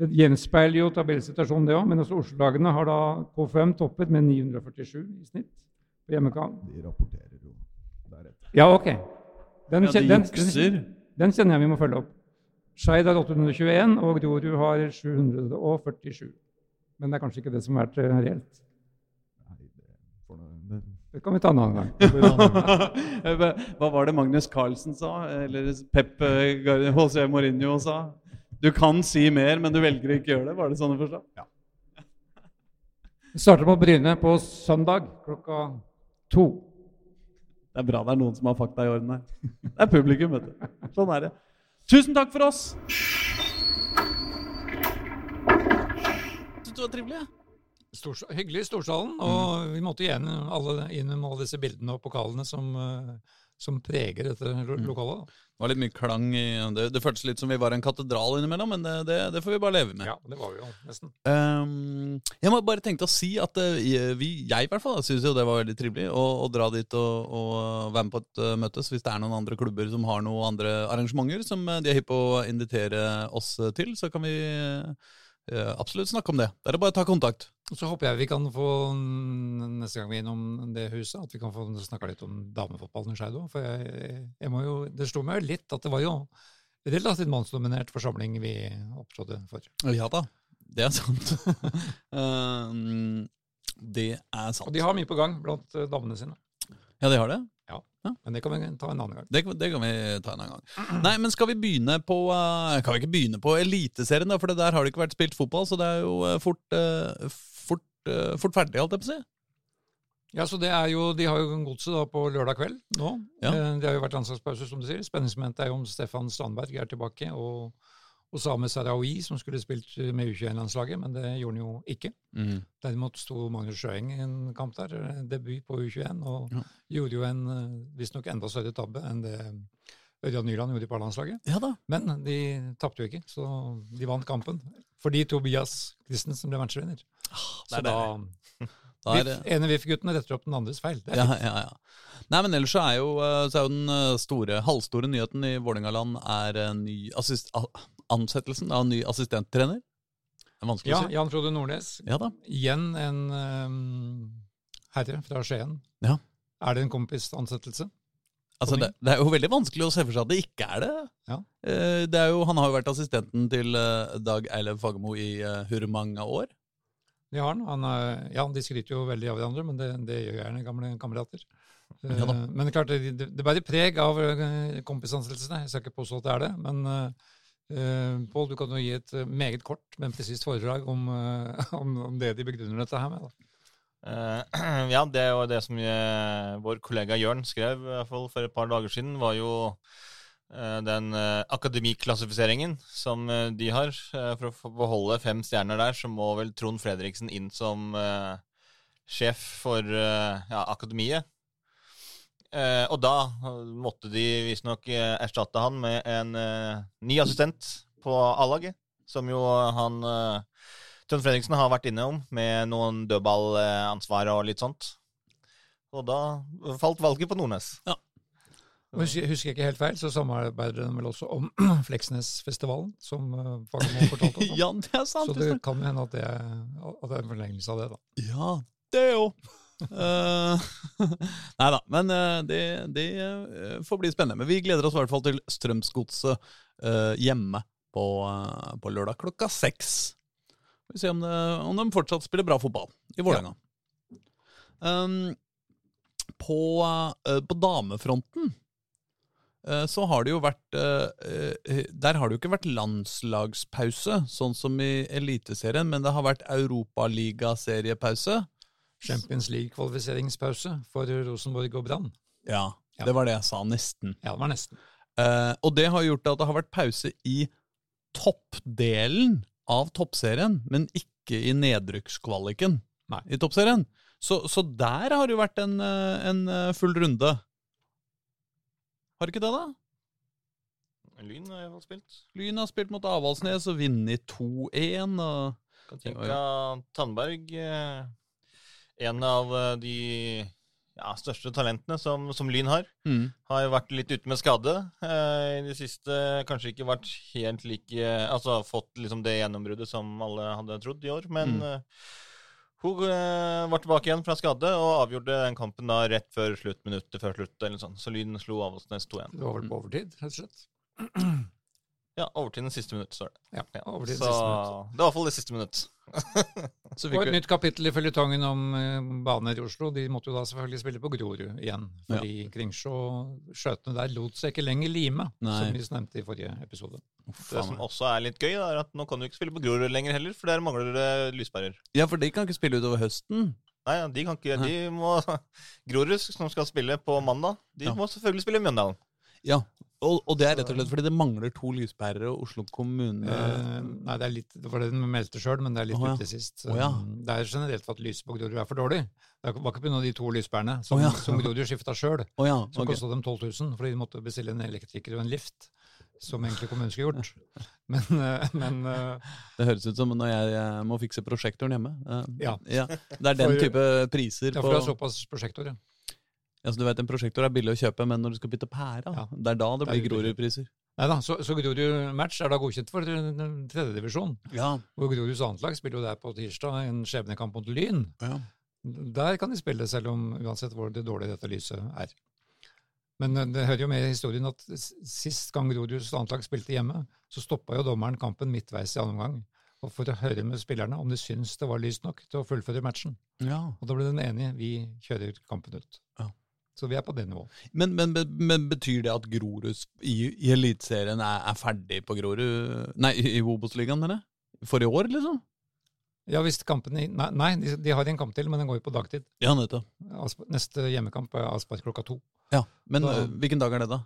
Det gjenspeiler jo tabellsituasjonen, det òg. Men også Oslo-lagene har da K5 toppet med 947 i snitt på hjemmekamp. De rapporterer jo deretter. Ja, ok. Den, Ja, de den, jukser. den kjenner jeg vi må følge opp. Skeid har 821, og Grorud har 747. Men det er kanskje ikke det som er vært reelt. Nei, det får noe det, kan vi ta en annen gang. [laughs] Hva var det Magnus Carlsen sa? Eller Pep eh, José Mourinho sa? Du kan si mer, men du velger ikke å gjøre det. Var det sånn å forstå? Vi starter på Bryne på søndag klokka to. Det er bra det er noen som har fakta i orden her. Det er publikum, vet du. Sånn er det. Tusen takk for oss! Syns du det var trivelig? jeg? Stors hyggelig i Storsalen, og vi måtte igjen alle innom alle disse bildene og pokalene som, eh, som preger dette lo lokalet. da. Det var litt mye klang i Det, det føltes litt som vi var en katedral innimellom, men det, det, det får vi bare leve med. Ja, det var vi jo nesten. Um, jeg må bare tenkte å si at eh, vi, jeg i hvert fall syns jo det var veldig trivelig å, å dra dit og, og være med på et uh, møte. Hvis det er noen andre klubber som har noen andre arrangementer som eh, de er hypp på å invitere oss eh, til, så kan vi uh, absolutt snakke om det. Det er bare å ta kontakt. Så håper jeg vi kan få, neste gang vi er innom det huset, at vi kan få snakka litt om damefotballen i Skeid òg. For jeg, jeg må jo, det slo meg jo litt at det var jo relativt mannsdominert forsamling vi opptrådte for. Ja da, det er sant. [laughs] Ehm, det er sant. Og de har mye på gang blant eh, damene sine. Ja, de har det? Ja, Men det kan vi ta en annen gang. Det, det kan vi ta en annen gang. Nei, men skal vi begynne på eh, Kan vi ikke begynne på Eliteserien, da? For det der har det ikke vært spilt fotball, så det er jo eh, fort, eh, fort, ferdig, holdt jeg på å si. Ja, så det er jo, De har jo godset da på lørdag kveld nå. Ja. Eh, Det har jo vært landslagspause, som du sier. Spenningsmomentet er jo om Stefan Strandberg er tilbake, og Osame Sarawi, som skulle spilt med U21-landslaget, men det gjorde han jo ikke. Derimot sto Magnus Sjøeng i en kamp der, eh, debut på U21, og Ja. gjorde jo en visstnok enda større tabbe enn det Ørjan Nyland gjorde på A-landslaget. Ja da. Men de tapte jo ikke, så de vant kampen. Fordi Tobias Christensen ble matchvinner. Ah, Så da Da er ene VIF-guttene retter opp den andres feil. Ja, ja, ja. Nei, men ellers er jo, eh, så er jo den eh, store, halvstore nyheten i Vålerengaland er eh, ny assist, ansettelsen av ny assistenttrener. Det er vanskelig Ja, å si. Jan Frode Nordnes. Ja da. Igjen en um, herre fra Skien. Ja. Er det en kompisansettelse? Altså, det, det er jo veldig vanskelig å se for seg at det ikke er det. Ja. Eh, det er jo, han har jo vært assistenten til eh, Dag Eilev Fagermo i uh, hvor mange år? Det har han. han er, ja, De skryter jo veldig av hverandre, men det, det gjør gjerne gamle kamerater. Eh, Ja men klart, det, det, bærer preg av eh, kompisansettelsene. Jeg skal ikke påstå at det er det. Men uh, Pål, du kan jo gi et eh, meget kort, men presist foredrag om, eh, [laughs] om, om det de begrunner dette her med. Da. Eh, [clears throat] ja, det var det som jeg, vår kollega Jørn skrev i hvert fall for et par dager siden, var jo eh, den eh, akademiklassifiseringen som eh, de har. Eh, for å beholde fem stjerner der, så må vel Trond Fredriksen inn som eh, sjef for eh, ja, akademiet. Eh, og da eh, måtte de visstnok eh, erstatte han med en eh, ny assistent på A-laget. Som jo han eh, Trond Fredriksen har vært innom, med noen dødballansvar og litt sånt. Og da falt valget på Nordnes. Ja. Husker, husker jeg ikke helt feil, så samarbeider de vel også om [clears throat] Fleksnesfestivalen, som uh, Fagermo fortalte om. [laughs] Ja, det er sant. Så det kan jo hende at det, at det er en forlengelse av det, da. Ja, det òg. [laughs] Nei da, men eh, det, det eh, får bli spennende. Men vi gleder oss i hvert fall til Strømsgodset uh, hjemme på, uh, på lørdag klokka seks. Vi får se om, det, om de fortsatt spiller bra fotball i Vålerenga. Um, på, uh, på damefronten eh, så har det jo vært eh, Der har det jo ikke vært landslagspause, sånn som i Eliteserien, men det har vært Europaligaseriepause. Champions League-kvalifiseringspause for Rosenborg og Brann. Ja, Ja. det var det jeg sa, nesten. Ja, det var nesten. Og det har gjort at det har vært pause i toppdelen av toppserien, men ikke i nedrykkskvaliken Nei. i toppserien. Så, så der har det jo vært en, eh, en eh, full runde. Har ikke det, da? Lyn har iallfall spilt. Lyn har spilt mot Avaldsnes og vunnet 2-1. og Kan tenke at Tandberg, eh, en av de ja, største talentene som, som Lyn har, Mm. har jo vært litt ute med skade. Eh, I det siste kanskje ikke vært helt like Altså fått liksom det gjennombruddet som alle hadde trodd i år. Men Mm. eh, hun eh, var tilbake igjen fra skade og avgjorde den kampen da rett før slutt, minuttet før slutt. eller sånt. Så Lyn slo Avaldsnes 2-1. Det var vel på overtid, rett og slett. Ja, overtiden siste minutt, står det. Ja, Ja. overtid Så siste minutt. det var i hvert fall det siste minutt. [laughs] Så Og et vi, nytt kapittel i føljetongen om uh, baner i Oslo. De måtte jo da selvfølgelig spille på Grorud igjen. Fordi Kringsjå skjøtene der lot seg ikke lenger lime, Nei. som vi nevnte i forrige episode. Det som også er litt gøy, da, er at nå kan du ikke spille på Grorud lenger heller, for der mangler det lyspærer. ja, for de kan ikke spille utover høsten. Nei, de kan ikke, de må [laughs] Grorud, som skal spille på mandag, de Ja. må selvfølgelig spille i Mjøndalen. Ja, og, og det er rett og slett fordi det mangler to lyspærere og Oslo kommune Eh, nei, det er litt, det var det den meldte sjøl, men det er litt oh, ja. ute sist. Oh, ja. Det er generelt for at lyset på Grorud er for dårlig. Det var ikke pga. de to lyspærene som, oh, ja. som Grorud skifta sjøl. Oh, ja, Som okay. kosta dem 12 000, fordi de måtte bestille en elektriker og en lift. Som egentlig kommunen skulle gjort. [laughs] Men, eh, men eh, Det høres ut som når jeg jeg må fikse prosjektoren hjemme. Eh, Ja. Det er den For- type priser ja, på for det er såpass prosjektor, ja. Ja, så du vet, En prosjektor er billig å kjøpe, men når du skal bytte pære, Ja. det er da det blir Grorud-priser. Nei da, så, så Grorud match er da godkjent for tredjedivisjon. Ja. Og Groruds annetlag spiller jo der på tirsdag en skjebnekamp mot Lyn. Ja. Der kan de spille, selv om uansett hvor det dårlige dette lyset er. Men eh, det hører jo med i historien at sist gang Groruds annetlag spilte hjemme, så stoppa jo dommeren kampen midtveis i annen omgang. Og for å høre med spillerne om de syns det var lyst nok til å fullføre matchen. ja. Og da ble den enige vi kjører kampen ut. Ja. Så vi er på det nivået. Men, men, men, betyr det at Grorud i, i Eliteserien er, er ferdig på Grorud Nei, i Obos-ligaen, mener? For i år, liksom? Ja, hvis kampen i, Nei, nei de, de har en kamp til, men den går jo på dagtid. Ja, nettopp. Neste hjemmekamp er avspark klokka to. Ja. Men Da- eh, hvilken dag er det, da?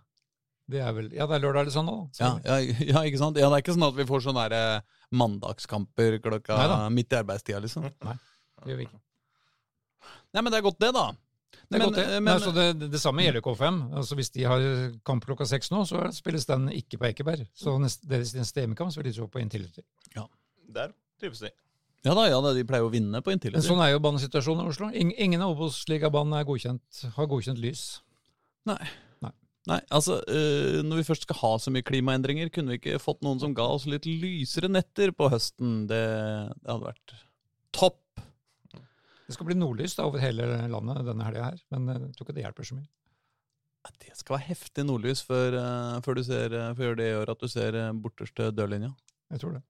Det er vel Ja, det er lørdag eller sånn, da. Ja, ja, [laughs] ja, ikke sant? Ja, Det er ikke sånn at vi får sånne der, eh, mandagskamper klokka Neida. midt i arbeidstida, liksom? Nei, Det gjør vi ikke. Nei, men det er godt, det, da. Det Men, godt, eh, Men, men- altså, det, det, samme gjelder K5. Altså, hvis de har kamp klokka seks nå, så spilles den ikke på Ekeberg. Så neste, deres neste hjemmekamp spilles jo på Intility. Ja. Der trives de. Ja da, ja da, de pleier å vinne på Intility. Men sånn er jo banesituasjonen i Oslo. Ing, ingen av Obos-ligabanene godkjent, har godkjent lys. Nei, altså, øh, når vi først skal ha så mye klimaendringer, kunne vi ikke fått noen som ga oss litt lysere netter på høsten? Det, det hadde vært topp. Det skal bli nordlys da, over hele landet denne helga her, men eh, jeg tror ikke det hjelper så mye. Ja, Det skal være heftig nordlys før, øh, før du ser, øh, før det gjør at du ser borteste dørlinja. Jeg tror det.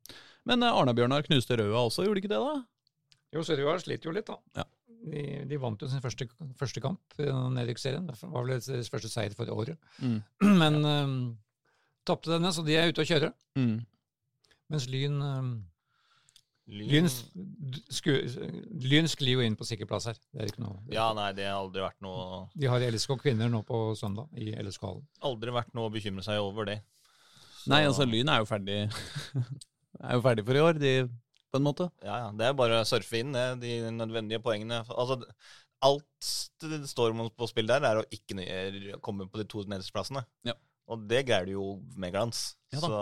Men øh, Arna-Bjørnar knuste Røa også, gjorde de ikke det, da? Jo, Sørøya sliter jo litt, da. Ja. De, de vant jo sin første, første kamp i nedrykksserien. Det var vel deres første seier for året. Mm. [clears throat] Men um, tapte denne, så de er ute å kjøre. Mm. Mens Lyn um, Lyn, Lyn, sklir jo inn på sikker plass her. Det er ikke noe. Ja, nei, det har aldri vært noe De har LSK kvinner nå på søndag i LSK-hallen. Aldri vært noe å bekymre seg over det. Nei, altså, Lyn er jo ferdig [laughs] Er jo ferdig for i år, de, på en måte. Ja, ja. Det er bare å surfe inn det, de nødvendige poengene. Altså, alt det står om på spill der, er å ikke komme på de to nederste plassene. Ja. Og det greier du jo med glans. Ja da. så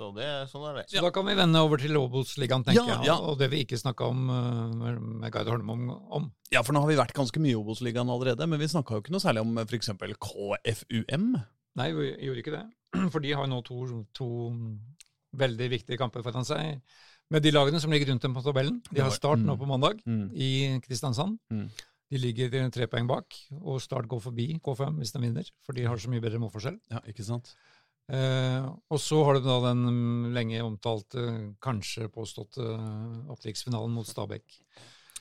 så det, sånn er det. Så da kan vi vende over til Obos-ligaen, tenker Ja, jeg. ja. Og det vi ikke snakka om uh, med, med Gard Holm om, om. Ja, for nå har vi vært ganske mye i Obos-ligaen allerede, men vi snakka jo ikke noe særlig om f.eks. KFUM. Nei, vi gjorde ikke det. [clears throat] For de har nå to, to veldig viktige kamper foran seg. Med de lagene som ligger rundt dem på tabellen. De har Start nå på mandag i Kristiansand. Mm. De ligger tre poeng bak, og Start går forbi K5 hvis de vinner, for de har så mye bedre målforskjell. Ja, ikke sant? Eh, og så har du da den lenge omtalte, kanskje påståtte opprykksfinalen mot Stabæk.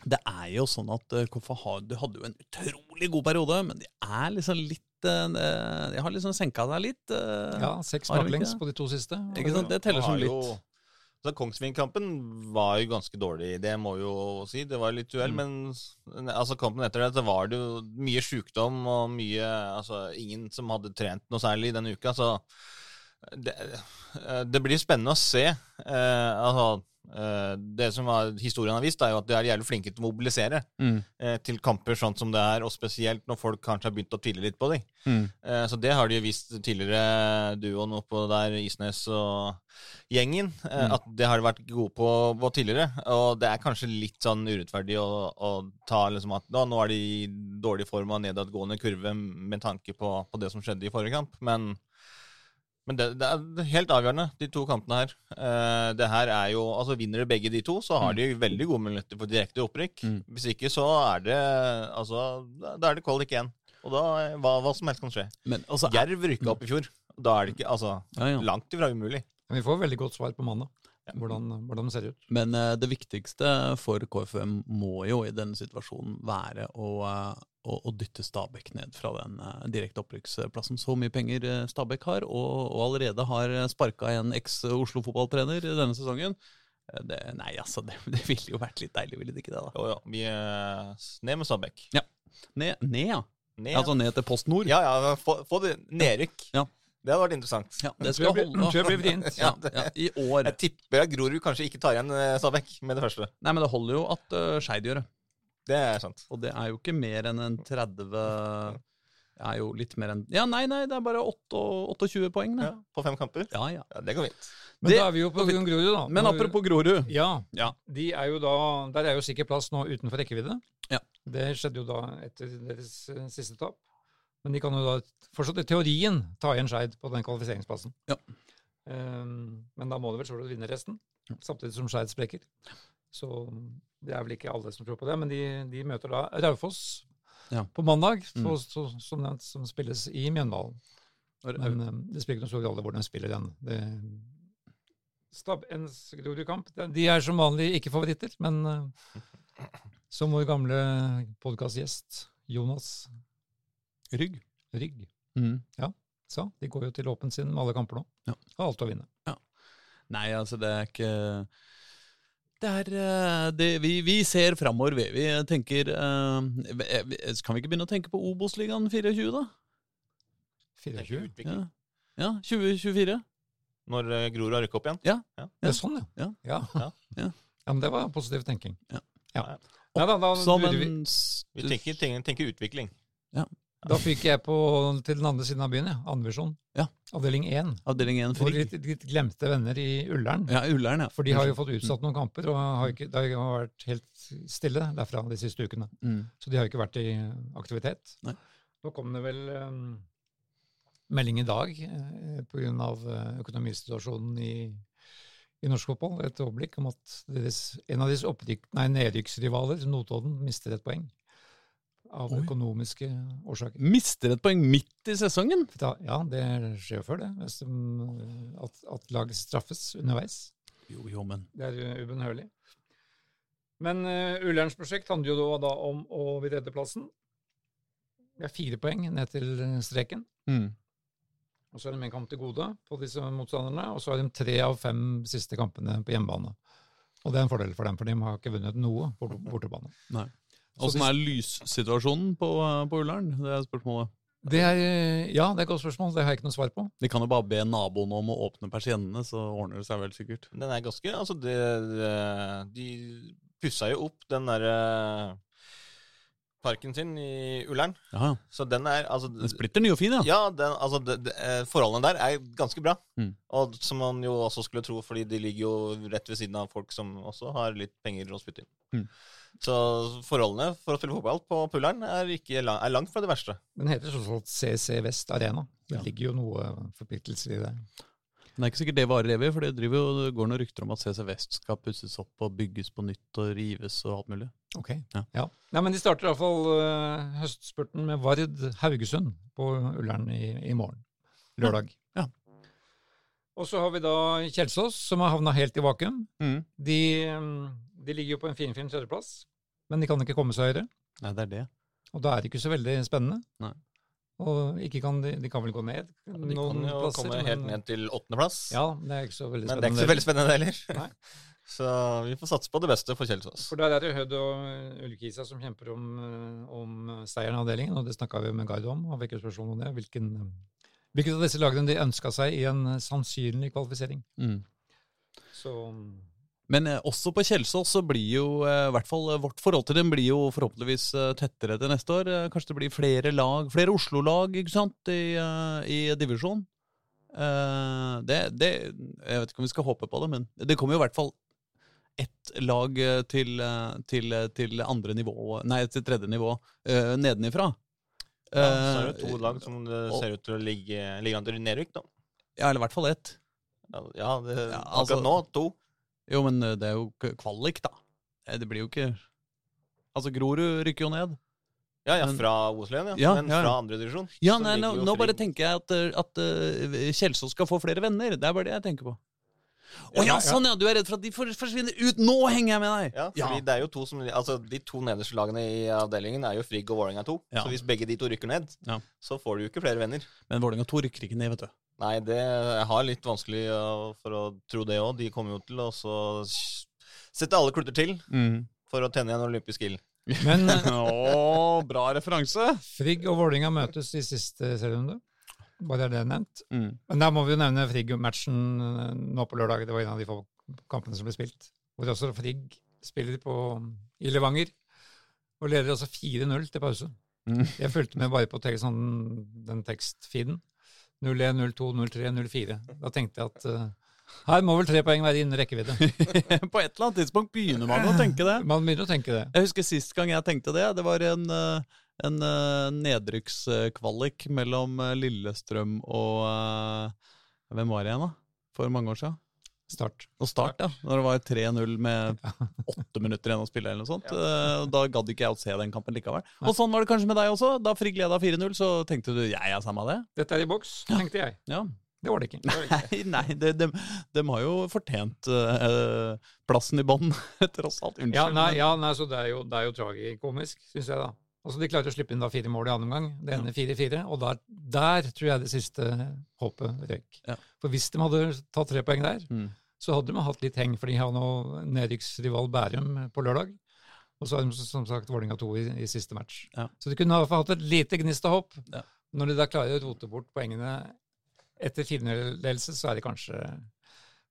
Det er jo sånn at uh, KFA hadde jo en utrolig god periode, men de er liksom litt uh, De har liksom senka deg litt. Ja, seks har baklengs på de to siste. Ikke sant? Det teller som litt. Så Kongsvinger-kampen var jo ganske dårlig, det må jo si. Det var litt uhell, Mm. men altså kampen etter det, så var det jo mye sjukdom og mye Altså ingen som hadde trent noe særlig denne uka, så det, eh, det blir spennende å se. Eh, altså, det som var, historien har vist, er jo at de er jævlig flinke til å mobilisere Mm. eh, til kamper sånn som det er, og spesielt når folk kanskje har begynt å tvile litt på dem. Mm. Eh, Så det har de jo vist tidligere, duoen oppå der, Isnes og gjengen. eh, Mm. At det har de vært gode på, på tidligere. Og det er kanskje litt sånn urettferdig å, å ta liksom at da, nå er de i dårlig form og nedadgående kurve med tanke på, på det som skjedde i forrige kamp. Men, men det, det er helt avgjørende, de to kampene her. Eh, det her er jo, altså Vinner de begge de to, så har de veldig gode muligheter for direkte opprykk. Mm. Hvis ikke, så er det altså, da er det kvalik igjen. Og da, hva, hva som helst kan skje. Men altså, Jerv rykka opp i fjor. Da er det ikke altså, ja, ja. langt ifra umulig. Men vi får veldig godt svar på mandag, hvordan, hvordan det ser ut. Men uh, det viktigste for KFM må jo i denne situasjonen være å, eh, å, å dytte Stabæk ned fra den uh, direkte opprykksplassen. Så mye penger eh, Stabæk har, og, og allerede har sparka en eks-Oslo-fotballtrener denne sesongen. Eh, Det, nei, altså, det, det ville jo vært litt deilig, ville det ikke det? da? Jo, ja. Vi er ned med Stabæk. Ned, ned ja. Ned. Altså ned til Post Nord. ja, ja, få, få det nedrykk. Ja. Det hadde vært interessant. Ja, det skal holde. tror jeg blir vrient. Ja, ja, I år. Jeg tipper Grorud kanskje ikke tar igjen eh, Stabæk med det første. Nei, men det holder jo at uh, Skeid gjør det. Det er sant. Og det er jo ikke mer enn en 30 Det er jo litt mer enn Ja, nei, nei, det er bare 8 28 poeng, det. Ja, på fem kamper. Ja, ja. Ja, Det går fint. Men Det- da er vi jo på Grorud, da. Men apropos Grorud. Ja, Ja. de er jo da, der er jo sikkert plass nå utenfor rekkevidde. Ja. Det skjedde jo da etter deres eh, siste tap. Men de kan jo da fortsatt i teorien ta igjen Skeid på den kvalifiseringsplassen. Ja. Um, men da må de vel så vidt vinne resten, samtidig som Skeid sprekker. Så det er vel ikke alle som tror på det, men de, de møter da Raufoss Ja. på mandag, Mm. så, som nevnt, som spilles i Mjøndalen. Men eh, det spiller ikke noen stor rolle hvor de spiller den. Det, Stabens Grorud-kamp, de- er som vanlig ikke favoritter, men eh, som vår gamle podkastgjest Jonas Rygg. Rygg Mm. sa, de går jo til åpen sin med alle kamper nå. Ja. Har alt å vinne. Nei, altså, det er ikke er, eh, det, vi, vi ser framover, vi. Vi tenker uh, Kan vi ikke begynne å tenke på Obos-ligaen 24, da? 24? Ja, ja 2024. Når eh, Grorud har rykka opp igjen. Ja. Det er sånn, ja. Ja. Ja. Ja. Ja, men det var positiv tenking. Ja. Ja. Nei, da, da, Som lurer vi, Vi tenker, tenker, tenker utvikling. Da fikk jeg på til den andre siden av byen, ja. Andrevisjon. Ja. Avdeling 1. Avdeling 1 for litt, litt glemte venner i Ullern. Ja, Ullern, ja. For de har jo fått utsatt noen kamper, og har ikke, det har vært helt stille derfra de siste ukene. Mm. Så de har jo ikke vært i aktivitet. Nei. Nå kom det vel um, melding i dag eh, pga. Uh, økonomisituasjonen i, i norsk fotball, et øyeblikk om at deres, en av deres nedrykksrivaler, Notodden, mister et poeng. Av Oi. økonomiske årsaker. Mister et poeng midt i sesongen! Da, ja, det skjer jo før det. De, at, at lag straffes underveis. Jo, jo, men Det er ubønnhørlig. Men uh, Ullerns prosjekt handler jo da, om å vil redde plassen. Det er fire poeng ned til uh, streken. mm. Og så er de en kamp til gode på disse motstanderne. Og så har de tre av fem siste kampene på hjemmebane. Og det er en fordel for dem, for de har ikke vunnet noe på bortebane. Nei. Så Åssen er lyssituasjonen på, eh, på Ullern? Det er spørsmålet. Det er, uh, ja, det er et godt spørsmål. Det har jeg ikke noe svar på. De kan jo bare be naboene om å åpne persiennene, så ordner det seg vel sikkert. Den er ganske Altså, det, det, de pussa jo opp den derre parken sin i Ullern. Aha. Så den er altså Den splitter ny og fin, ja. Ja, den, altså det, det, eh, forholdene der er ganske bra. Mm. Og som man jo også skulle tro, fordi de ligger jo rett ved siden av folk som også har litt penger å spytte inn. Mm. Så forholdene for å spille fotball på Pullern er, ikke lang, er langt fra det verste. Den heter sånn alt CC Vest Arena. Det Ja. ligger jo noe forpliktelser i det. Men det er ikke sikkert det varer evig, for det, driver jo, det går noen rykter om at CC Vest skal pusses opp og bygges på nytt og rives og alt mulig. Ok. Ja. Nei, men de starter iallfall uh, høstspurten med Vard Haugesund på Ullern i, i morgen. Lørdag. Ja. Og så har vi da Kjelsås, som har havna helt i vakuum. Mm. De, de ligger jo på en finfin tredjeplass, men de kan ikke komme seg høyere. Nei, det er det. Og da er det ikke så veldig spennende. Nei. Og ikke kan de, kan vel gå ned De kan jo komme helt ned til åttendeplass. Ja, det er ikke så veldig spennende. men det er ikke så veldig spennende heller. Nei. [laughs] Så vi får satse på det beste for Kjelsås. For der er det Hødd og Ullkisa som kjemper om, eh, om seieren i avdelingen, og det snakka vi med Gard om. Han fikk jo spørsmål om det. Hvilken, eh, hvilket av disse lagene de ønska seg i en sannsynlig kvalifisering. Mm. Så Men eh, også på Kjelsås så blir jo eh, i hvert fall eh, vårt forhold til dem blir jo forhåpentligvis tettere til neste år. Kanskje det blir flere lag, flere Oslo-lag ikke sant, i, i divisjon. Eh, det, det Jeg vet ikke om vi skal håpe på det, men det kommer jo i hvert fall ett lag til, til, til andre nivå, nei, til tredje nivå nedenifra. Ja, så er det to lag som ser ut til å ligge, ligge an til nedrykk, da. Ja, eller i hvert fall ett. Ja, det, Ja, akkurat altså- nå to. Jo, men eh, det er jo kvalik, da. Eh, Det blir jo ikke Altså, Grorud rykker jo ned. Ja, ja, fra Oslo, ja. Ja, Men ja, ja. fra andre divisjon. Ja, nei, nå, nå bare tenker jeg at, eh, at uh, Kjelsås skal få flere venner. Det er bare det jeg tenker på. Å Ja, ja, ja. sånn ja! Du er redd for at de forsvinner ut! Nå henger jeg med deg! Ja, fordi det er jo to som, altså De to nederste lagene i avdelingen er jo Frigg og Vålerenga 2. Ja. Så hvis begge de to rykker ned, Ja. så får du jo ikke flere venner. Men Vålerenga 2 rykker ikke ned, vet du. Nei, det jeg har litt vanskelig for å tro det òg. De kommer jo til å så sette alle klutter til for å tenne igjen olympisk ild. Men [laughs] eh, Å, bra referanse! Frigg og Vålinga møtes i siste serierunde. Bare er det nevnt. Mm. Men der må vi jo nevne Frigg-matchen eh, nå på lørdag. Det var en av de få kampene som ble spilt. Hvor også Frigg spiller på, i Levanger. Og leder altså 4-0 til pause. Mm. Jeg fulgte med bare på sånn, den tekstfeeden. 0-1, 0-2, 0-3, 0-4. Da tenkte jeg at uh, her må vel tre poeng være innen rekkevidde. [laughs] På et eller annet tidspunkt begynner man å tenke det. Man begynner å tenke det. Jeg husker sist gang jeg tenkte det. Det var en, eh, en eh, nedrykkskvalik mellom Lillestrøm og uh, Hvem var det igjen, da? For mange år siden. Start. Og Start, ja. Når det var 3-0 med [laughs] åtte minutter igjen å spille. eller noe sånt. Eh, Da gadd ikke jeg å se den kampen likevel. Og sånn var det kanskje med deg også. Da Frigg leda 4-0, så tenkte du jeg er samme av det. Dette er i boks, tenkte jeg. Ja. Det var det ikke. [laughs] Nei, nei de, de, de har jo fortjent uh, plassen i bånn, [laughs] tross alt. Unnskyld. Ja, nei, ja, nei, så det er jo, det er jo tragikomisk, syns jeg, da. Altså, De klarer å slippe inn da fire mål i annen omgang. Det ene 4-4. Og der, der tror jeg det siste håpet røyk. Ja. For hvis de hadde tatt tre poeng der, Mm. så hadde de hatt litt heng, for de har nå nedrykksrival Bærum på lørdag. Og så har de som sagt Vålerenga 2 i, i siste match. Ja. Så de kunne i hvert fall hatt et lite gnist av håp. Ja. Når de da klarer å rote bort poengene etter 4-0-ledelse, så er det kanskje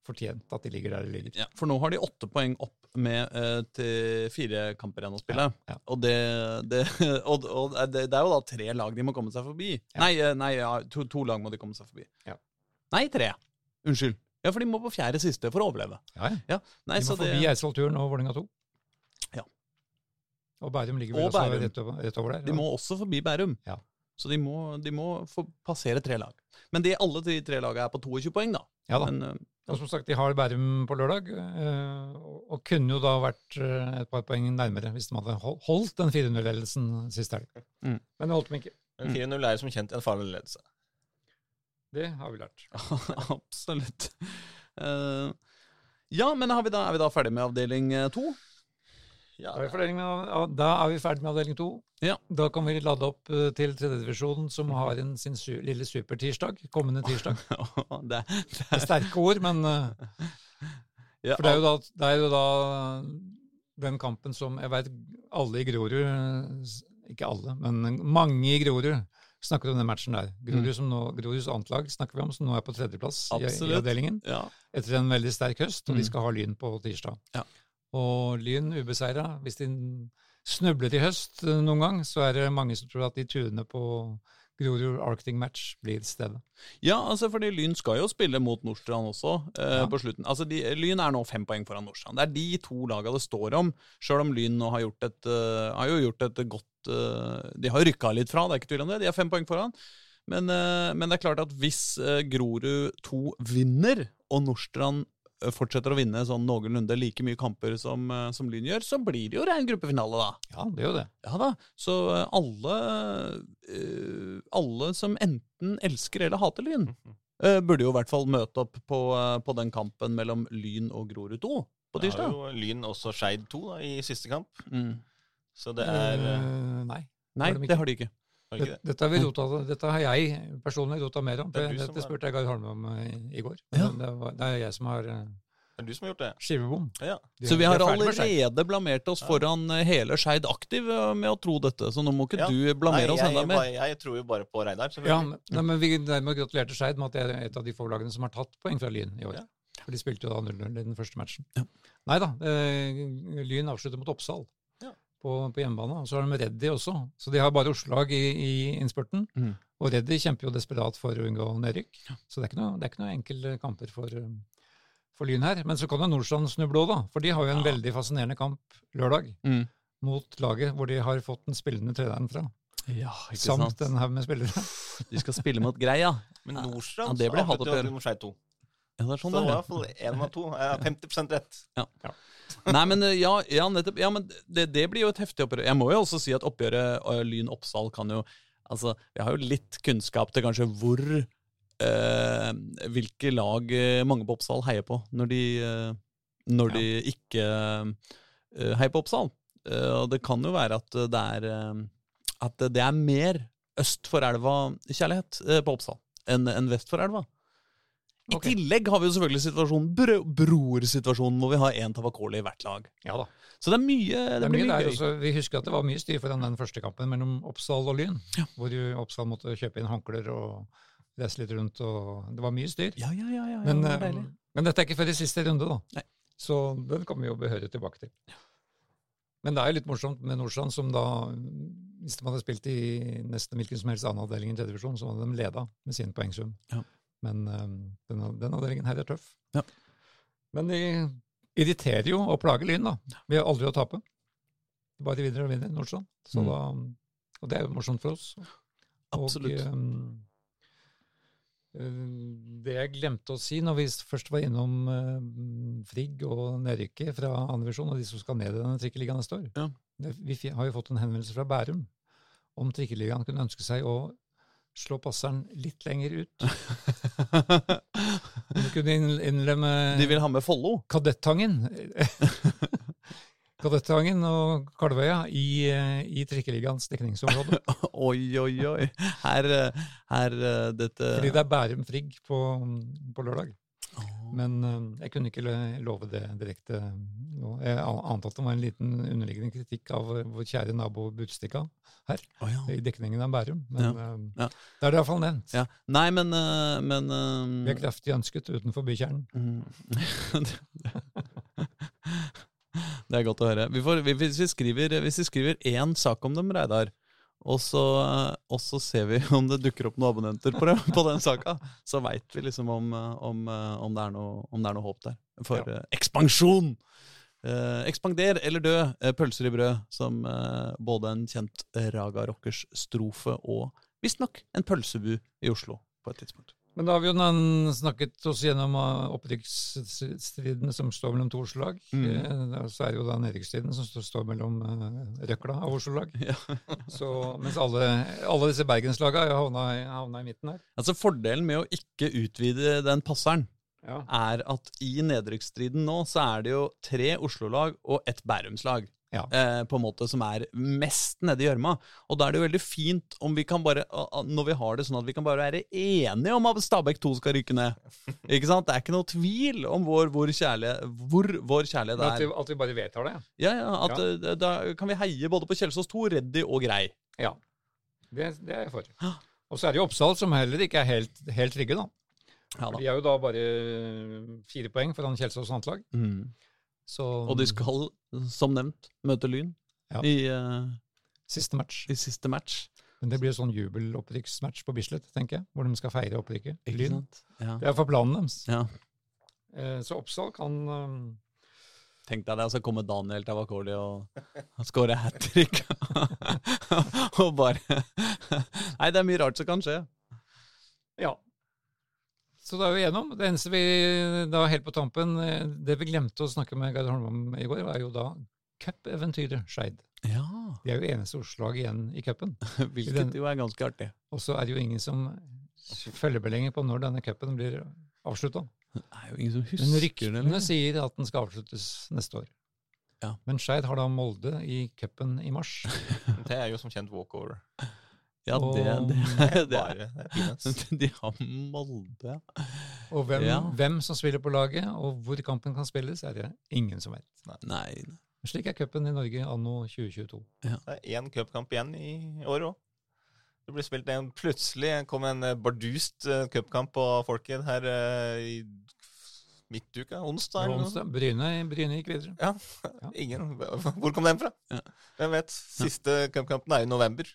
fortjent at de ligger der de ligger. Ja, for nå har de åtte poeng opp med uh, til fire kamper igjen å spille. Ja, ja. Og, det, det, [laughs] og, og det, det er jo da tre lag de må komme seg forbi. Nei, eh, nei ja, to, to lag må de komme seg forbi. Ja. Nei, tre. Unnskyld. Ja, for de må på fjerde siste for å overleve. Ja, ja. Ja, nei, De så må forbi Eidsvoll Turn og Vålerenga 2. Ja. Og Bærum ligger vel Og også rett over, rett over der. de må også forbi Bærum. Ja. Så de må, de må få passere tre lag. Men de, alle de tre lagene er på 22 poeng, da. Ja da. Men, Og som sagt, de har Bærum på lørdag, eh, og, kunne jo da vært eh, et par poeng nærmere hvis de hadde holdt den 4-0-ledelsen sist helg. Mm. Men det holdt de ikke. Men 4-0 er som kjent en farlig ledelse. Det har vi lært. [laughs] Absolutt. Uh, ja, men har vi da, er vi da ferdig med avdeling to? Ja, Da er, da er vi ferdig med avdeling to. Ja. Da kan vi lade opp eh, til tredjedivisjonen, som har en, sin su lille supertirsdag kommende tirsdag. [laughs] det, det er sterke ord, men eh, ja, For det er jo da, det er jo da den kampen som jeg vet alle i Grorud Ikke alle, men mange i Grorud snakker om den matchen der. Grorud Mm. som nå, Groruds antlag snakker vi om, som nå er på tredjeplass i, i avdelingen. ja. Etter en veldig sterk høst, og Mm. de skal ha Lyn på tirsdag. Ja. Og Lyn ubeseira. Hvis de snubler i høst eh, noen gang, så er det mange som tror at de tuner på Grorud Arctic Match blir stedet. Ja, altså fordi Lyn skal jo spille mot Nordstrand også eh, Ja. på slutten. Altså de, Lyn er nå fem poeng foran Nordstrand. Det er de to lagene det står om, sjøl om Lyn nå har gjort et, uh, har jo gjort et godt uh, De har rykka litt fra, det er ikke tvil om det. De er fem poeng foran. Men, uh, men det er klart at hvis Grorud 2 vinner, og Nordstrand fortsetter å vinne sånn noenlunde like mye kamper som, eh, som Lyn gjør, så blir det jo ren gruppefinale, da. Ja, det er jo det. Ja da, så eh, alle, eh, alle som enten elsker eller hater Lyn, eh, burde jo i hvert fall møte opp på, eh, på den kampen mellom Lyn og Grorud 2 på tirsdag. Det har jo Lyn også Skeid 2 da, i siste kamp. Mm. Så det er eh, Eh, nei. Nei, har de ikke. det har de ikke. Dette har, vi rota, dette har jeg personlig rota mer om. Det Dette spurte jeg Gard Holme om eh, i går. Ja. Det, var, det er jeg som har eh, Det er du som har gjort det? skivebom. Ja. De- Så vi har allerede blamert oss Ja. foran eh, hele Skeid Aktiv med å tro dette, så nå må ikke Ja. du blamere oss enda mer. jeg, jeg tror jo bare på Reidar. Ja, men- nei, men Vi dermed gratulerte Skeid med at det er et av de få lagene som har tatt poeng fra Lyn i år. Ja. For de spilte jo da 0-0 i den første matchen. Ja. Nei da, eh, Lyn avslutter mot Oppsal. På, på hjemmebane. Og så har de Reddy også. Så de har bare Oslo-lag i, i innspurten. Mm. Og Reddy kjemper jo desperat for å unngå nedrykk. Så det er ikke noe, det er noe enkle kamper for, for Lyn her. Men så kan jo Nordstrand snu blå, da. For de har jo en Ja. veldig fascinerende kamp lørdag Mm. mot laget hvor de har fått den spillende treneren fra. Ja, ikke Samt sant? en haug med spillere. De skal spille mot Greia. Men Ja, Nordstrand det ble mot Skeid 2. Ja, det er sånn det det var i er. hvert fall én av to. Jeg har 50% rett. [laughs] Nei, men ja, ja nettopp. Ja, men det, det blir jo et heftig oppgjør. Jeg må jo også si at oppgjøret eh, Lyn-Oppsal kan jo Altså, vi har jo litt kunnskap til kanskje hvor eh, Hvilke lag eh, mange på Oppsal heier på når de, eh, når de ikke heier på Oppsal. Eh, og det kan jo være at det er At det er mer øst for elva-kjærlighet på Oppsal enn en vest for elva. I Ok. tillegg har vi jo selvfølgelig situasjonen, bro, brorsituasjonen, hvor vi har én Tavakoli i hvert lag. Ja da. Så det er mye, det, Det er mye mye gøy. også. Vi husker at det var mye styr foran den første kampen mellom Oppsal og Lyn. Ja. Hvor jo Oppsal måtte kjøpe inn håndklær og reise litt rundt. og Det var mye styr. Ja, ja, ja, ja, ja Men, det eh, men dette er ikke før i siste runde, da. Nei. Så den kommer vi jo behørig tilbake til. Men det er jo litt morsomt med Nordstrand, som da Hvis de hadde spilt i nesten hvilken som helst annen avdeling i tredje divisjon, så hadde de leda med sin poengsum. Ja. Men eh, den, den avdelingen her er tøff. Ja. Men de irriterer jo og plager Lyn, da. Vi har aldri å tape. Bare vinner og vinner Nordstrand. Så Mm. da, og det er jo morsomt for oss. Absolutt. Og, ehm, eh, det jeg glemte å si når vi først var innom uh, Frigg og nedrykket fra andre divisjon, og de som skal ned i denne trikkeligaen neste år Ja. Vi har jo fått en henvendelse fra Bærum om trikkeligaen kunne ønske seg å slå passeren litt lenger ut. [laughs] Du kunne innlemme De vil ha med Follo. Kadettangen [laughs] Kadettangen og Kalvøya i, eh, i trikkeligaens dekningsområde. [laughs] Oi, oi, oi. Her, eh, her eh, dette Fordi det er Bærum Frigg på, på lørdag. Men eh, jeg kunne ikke love det direkte nå. Jeg an- ante at det var en liten underliggende kritikk av vår kjære nabo Budstikka her, oh, ja. i dekningen av Bærum. Men eh, ja. det er det iallfall nevnt. Ja. Nei, men, eh, men Vi er eh, kraftig ønsket utenfor bykjernen. mm. [laughs] Det er godt å høre. Vi får, hvis, vi skriver, hvis vi skriver én sak om dem, Reidar, og så, og så ser vi [laughs] om det dukker opp noen abonnenter på, det, [laughs] på den saka, så veit vi liksom om, eh, om, eh, om, det er noe, om det er noe håp der. For Ja. eh, ekspansjon! Eh, ekspander eller dø, eh, pølser i brød, som eh, både en kjent Raga Rockers strofe og visstnok en pølsebu i Oslo på et tidspunkt. Men da har vi jo snakket oss gjennom opprykksstriden som står mellom to Oslo-lag. Mm. Eh, Så er det jo da nedrykksstriden som står- mellom eh, Røkla av Oslo-lag. Ja. [laughs] Mens alle, alle disse bergenslaga har havna, havna i midten her. Altså Fordelen med å ikke utvide den passeren, Ja. er at i nedrykksstriden nå så er det jo tre Oslo-lag og ett Bærumslag. Ja. Eh, på en måte som er mest nede i gjørma. Og da er det jo veldig fint om vi kan bare når vi har det sånn at vi kan bare være enige om at Stabæk 2 skal rykke ned. [laughs] Ikke sant? Det er ikke noe tvil om hvor, hvor, kjærlighet, hvor vår kjærlighet er. at vi, at vi bare vedtar det. Ja, ja, at ja. Da kan vi heie både på Kjelsås 2, Reddy og Grei. Ja. Det, det er jeg for. Og så er det jo Oppsal, som heller ikke er helt, helt trygge, da. Ja. De er jo da bare fire poeng foran Kjelsås Antlag. Mm. Så Og de skal, som nevnt, møte Lyn Ja. i, uh, siste match. i siste match. Men det blir sånn jubelopprykksmatch på Bislett, tenker jeg, hvor de skal feire opprykket. Lyn. Ja. Det er for planen deres. ja. Eh, Så Oppsal kan eh, Tenk deg det, så kommer Daniel Tavakoli og scorer hat trick. [laughs] og bare Nei, det er mye rart som kan skje. Ja. Så da er vi igjennom. Det eneste vi da helt på tampen eh, Det vi glemte å snakke med Geir Holm om i går, var jo da cupeventyret Skeid. Ja. De er jo eneste Oslo-lag igjen i cupen. [laughs] Hvilket jo er ganske artig. Og så er det jo ingen som følger med lenger på når denne cupen blir avslutta. Det er jo ingen som Men husker det. ryktene sier at den skal avsluttes neste år. Ja. Men Skeid har da Molde i cupen i mars. [laughs] Det er jo som kjent walkover. Ja, det, det, det, Bare det er peanuts. [laughs] De har Molde, ja. Og hvem, Ja. hvem som spiller på laget, og hvor kampen kan spilles, er det ingen som vet. Nei. Slik er cupen i Norge anno 2022. Det er én cupkamp igjen i år òg. Det blir spilt en Plutselig kom en eh, bardust eh, cupkamp på Folket her eh, i midtuka, onsdag eller noe. Onsdag, Bryne, Bryne gikk videre. Ja. Ingen, hvor kom den fra? Ja. Hvem vet? Siste cupkampen er i november.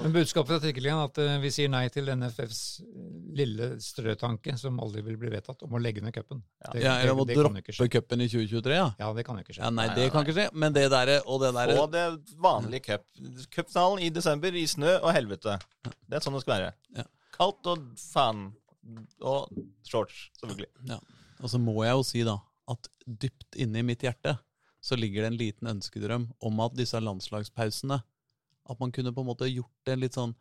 Men budskapet Trikkeligaen er at eh, vi sier nei til NFFs eh, lille strøtanke, som aldri vil bli vedtatt, om å legge ned cupen. Det, Ja, eller å kan jo droppe cupen i 2023, ja. Ja, det kan jo ikke skje. ja. Nei, det nei, kan ikke skje. Men det derre og det derre Og det vanlige cup. Cupfinalen i desember i snø og helvete. Det er sånn det skal være. Ja. Kaldt og faen. Og shorts, selvfølgelig. Ja. Og så må jeg jo si da at dypt inne i mitt hjerte så ligger det en liten ønskedrøm om at disse landslagspausene At man kunne på en måte gjort det litt sånn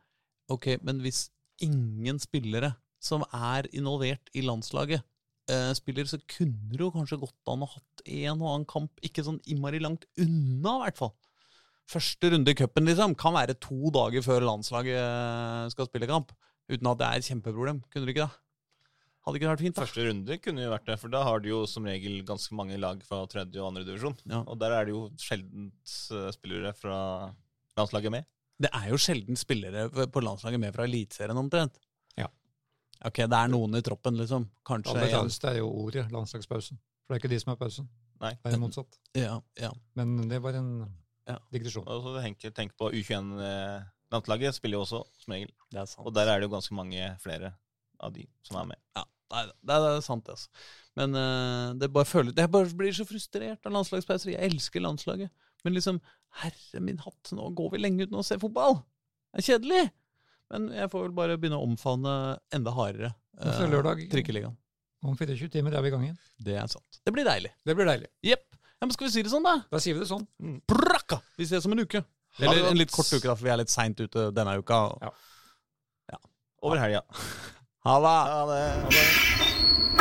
Ok, men hvis ingen spillere som er involvert i landslaget, eh, spiller, så kunne det jo kanskje gått an å hatt en og annen kamp ikke sånn innmari langt unna, i hvert fall. Første runde i cupen liksom, kan være to dager før landslaget eh, skal spille kamp. Uten at det er et kjempeproblem. Kunne det ikke det? Hadde ikke det vært fint? da? Første runde kunne jo vært det, for da har du jo som regel ganske mange lag fra tredje og andre divisjon. Ja. Og der er det jo sjelden eh, spillere fra landslaget med. Det er jo sjelden spillere på landslaget med fra Eliteserien omtrent. Ja. Ok, det er noen i troppen, liksom. Kanskje Aller en. er jo ordet landslagspausen. For det er ikke de som har pausen. Nei. Det er motsatt. Ja, ja. Men det var en Ja. digresjon. Og så tenk, tenk på U21-landslaget, spiller jo også som regel. Det er sant. Og der er det jo ganske mange flere av de som er med. Ja, nei, det, er, er sant, altså. Men uh, det bare føler Jeg bare blir så frustrert av landslagspauser. Jeg elsker landslaget. Men liksom, herre min hatt, nå går vi lenge uten å se fotball! Det er kjedelig! Men jeg får vel bare begynne å omfavne enda hardere fra lørdag. trikkeligaen. Om 24 timer er vi i gang igjen. Det er sant. Det blir deilig. Det blir deilig. Jepp. Ja, men skal vi si det sånn, da? Da sier vi det sånn. Brakka! Vi ses om en uke. Eller en litt kort uke, da, for vi er litt seint ute denne uka. Ja. Over helga. [laughs] Ha det! Ha det. Ha det.